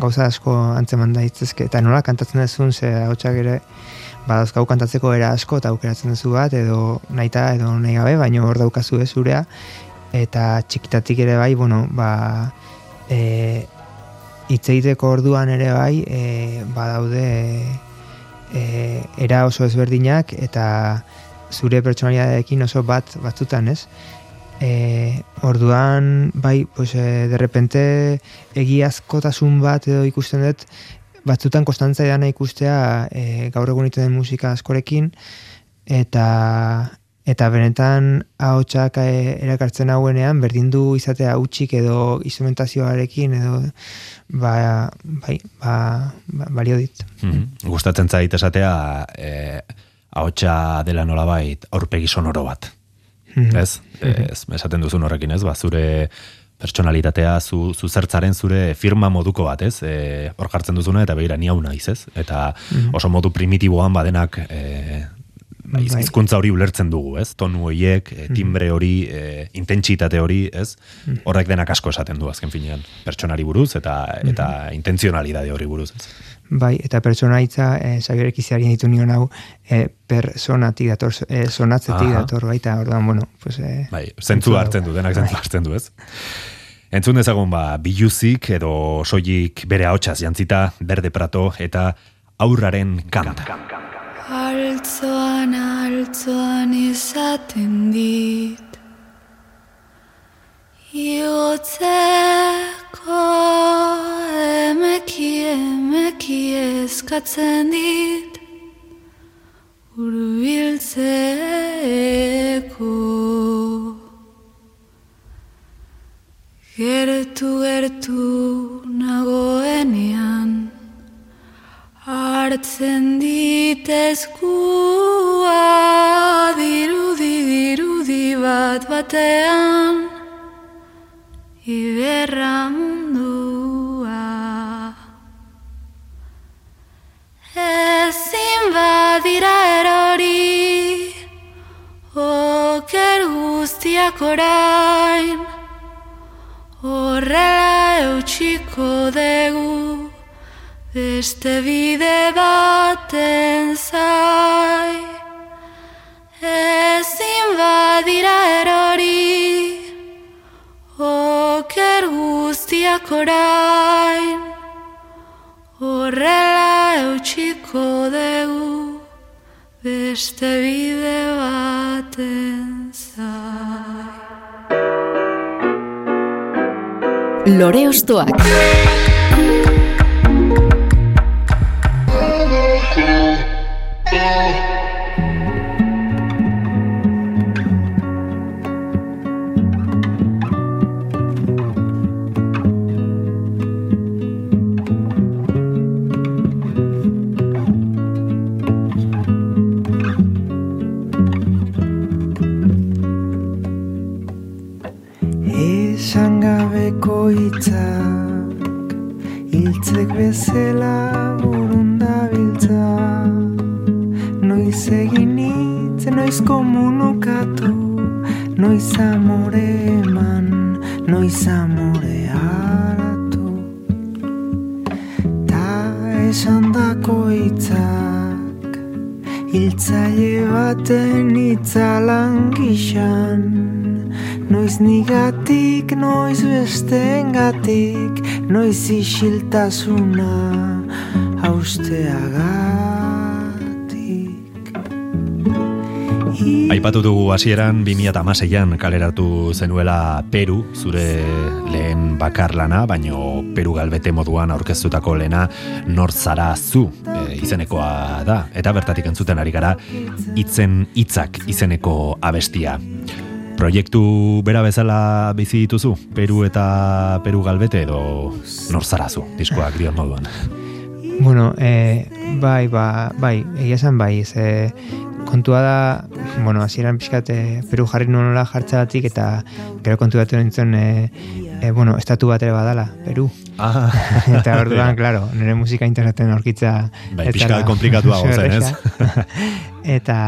gauza asko antzeman daitzezke eta nola kantatzen duzun ze hotxak ere badauzkau kantatzeko era asko eta aukeratzen duzu bat edo naita edo nahi gabe, baina hor daukazu ez zurea eta txikitatik ere bai, bueno, ba e, itzeiteko orduan ere bai e, badaude e, era oso ezberdinak eta zure pertsonalidadeekin oso bat batzutan, ez? E, orduan, bai, pues, e, de repente egiazkotasun bat edo ikusten dut, batzutan konstantza edana ikustea e, gaur egun egiten den musika askorekin, eta eta benetan ahotsak e, erakartzen hauenean berdin du izatea utxik edo instrumentazioarekin edo ba, bai, ba, ba, balio dit. Mm Gustatzen zait esatea eh, ahotsa dela nolabait aurpegi sonoro bat. Mhm. Ez? ez? Esaten duzun horrekin, ez? Ba, zure pertsonalitatea, zu, zu zertzaren zure firma moduko bat, ez? E, hor jartzen duzuna eta behira ni hau naiz, ez? Eta Mhm. oso modu primitiboan badenak e, Bai. hizkuntza hori ulertzen dugu, ez? Tonu horiek, e, timbre hori, e, intentsitate hori, ez? Mhm. Horrek denak asko esaten du azken finean, pertsonari buruz eta eta intentzionalidade hori buruz, ez? Bai, eta pertsonaitza, e, Xabierek iziari ditu nion hau, e, personatik dator, e, sonatzetik Aha. dator, baita, orduan, bueno, pues... E, Bai, zentzu hartzen du, denak zentzu hartzen du, ez? Entzun dezagun ba, biluzik edo soilik bere ahotsaz jantzita, berde prato eta aurraren kanta. Altzoan, altzoan izaten dit Iotzeko emeki, emeki eskatzen dit Urbiltzeko Gertu, gertu nagoenean Hartzen dit eskua dirudi dirudi bat batean Iberra mundua Ezin badira erori Oker guztiak orain. Horrela eutxiko dugu Beste bide baten zai Ezin badira erori Oker guztiak orain. Horrela eutxiko dugu Beste bide baten zai Lore Ostoak. Hitzak Hiltzek bezala burunda biltza Noiz egin hitz, noiz komunukatu Noiz amore eman, noiz amore haratu. Ta esan dako hitzak Hiltzaile baten hitzalan gixan Noiz nigatik, noiz bestengatik, noiz isiltasuna hausteagatik. Aipatu dugu hasieran 2016an kaleratu zenuela Peru, zure lehen bakarlana, baino Peru galbete moduan aurkeztutako lehena nor zara zu e, izenekoa da, eta bertatik entzuten ari gara hitzen hitzak izeneko abestia. Proiektu bera bezala bizi dituzu, Peru eta Peru galbete edo nor zara zu, diskoak dion moduan. Bueno, e, bai, ba, bai, egia esan bai, ze kontua da, bueno, hasieran pixkat e, Peru jarri nuela jartzeagatik eta gero kontu batu nintzen, e, e, bueno, estatu bat ere badala, Peru. Ah, eta orduan, claro, nire musika interneten aurkitza Bai, ez pixka zara konplikatuago oso zen, ez? eta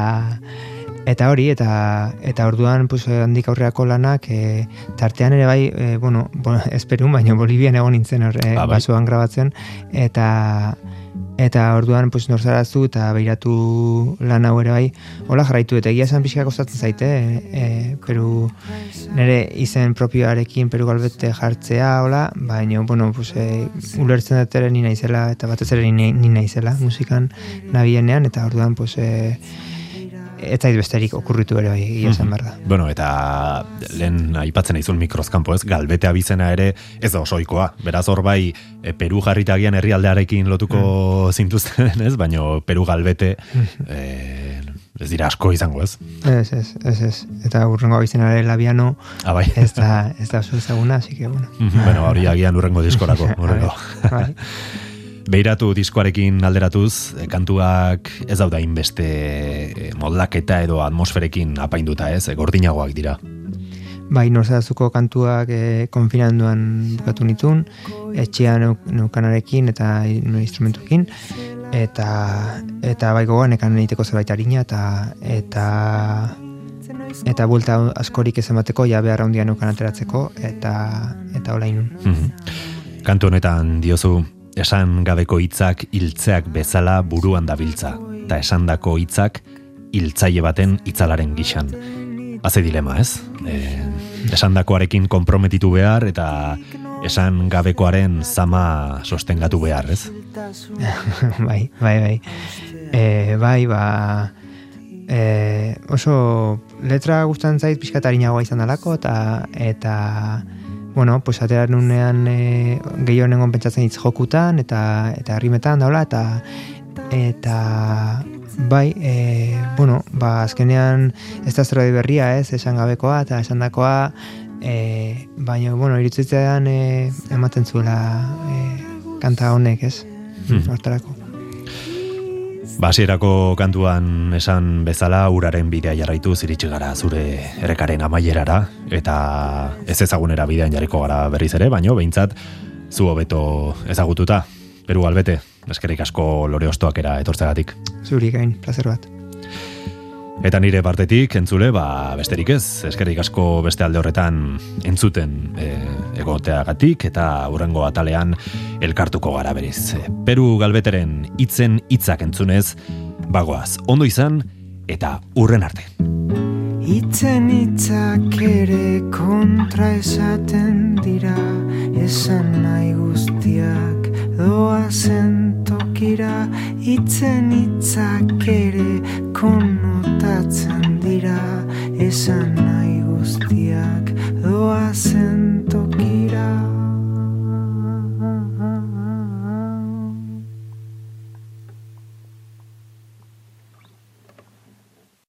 eta hori eta eta orduan pues handik aurreako lanak e, tartean ere bai e, bueno, bueno ez Perun baina Bolivian egon nintzen hor e, Ah, bai. basoan grabatzen. Eta eta orduan pues norzarazu eta beiratu lan hau ere bai. Hola jarraitu eta egia esan pixka kostatzen zaite e, e, Peru nire izen propioarekin Peru galbete jartzea hola baina bueno pues e, ulertzen dut ere ni naizela eta batez ere ni, ni naizela musikan nabienean. Eta orduan pues e, ez zait besterik okurritu ere bai egia esan behar da. Bueno, eta lehen aipatzen aizun mikrozkampo ez, galbete abizena ere ez da osoikoa. Beraz hor bai, e, Peru jarritagian herrialdearekin lotuko Mm. zintuzten ez, baino Peru galbete e, ez dira asko izango ez. Ez, ez, ez, ez. Eta urrengo abizena ere labiano Ah, bai. ez da, ez da oso ezaguna, así que bueno. bueno, hori agian urrengo diskorako. Urrengo. Bai. Beiratu diskoarekin alderatuz, e, kantuak ez dauda inbeste e, moldaketa edo atmosferekin apainduta ez, e, gordinagoak dira. Bai, norzadazuko kantuak e, konfinanduan bukatu nitun, etxean neuk- neukanarekin eta instrumentuekin, eta eta bai gogoan ekan egiteko zerbait harina, eta eta eta buelta askorik ez emateko, ja behar handia neukan ateratzeko, eta eta hola inun. Mhm. Kantu honetan diozu, esan gabeko hitzak hiltzeak bezala buruan dabiltza, eta esandako hitzak hiltzaile baten itzalaren gixan. Haze dilema, ez? E, esandakoarekin konprometitu behar eta esan gabekoaren zama sostengatu behar, ez? bai, bai, bai. E, bai, ba, e, oso letra gustan zait pixkatarinagoa izan dalako, eta, eta bueno, pues atera nunean e, gehiago pentsatzen hitz jokutan, eta, eta rimetan daula, eta eta bai, e, bueno, ba, azkenean ez da zerbait berria, ez, esan gabekoa, eta esan dakoa, e, baina, bueno, iritzitzean e, ematen zuela e, kanta honek, ez, Hmm. hortarako. Basierako kantuan esan bezala uraren bidea jarraitu ziritsi gara zure erekaren amaierara eta ez ezagunera bidean jarriko gara berriz ere, baino behintzat zu hobeto ezagututa. Peru albete, eskerrik asko lore ostoakera etortzegatik. Zuri gain, placer bat. Eta nire partetik entzule, ba, besterik ez, eskerrik asko beste alde horretan entzuten e, egoteagatik eta urrengo atalean elkartuko gara beriz. Peru galbeteren hitzen hitzak entzunez, bagoaz, ondo izan eta urren arte. Itzen hitzak ere kontra esaten dira Esan nahi guztiak doazen dira itzen itzak ere konotatzen dira. Esan nahi guztiak doazen tokira.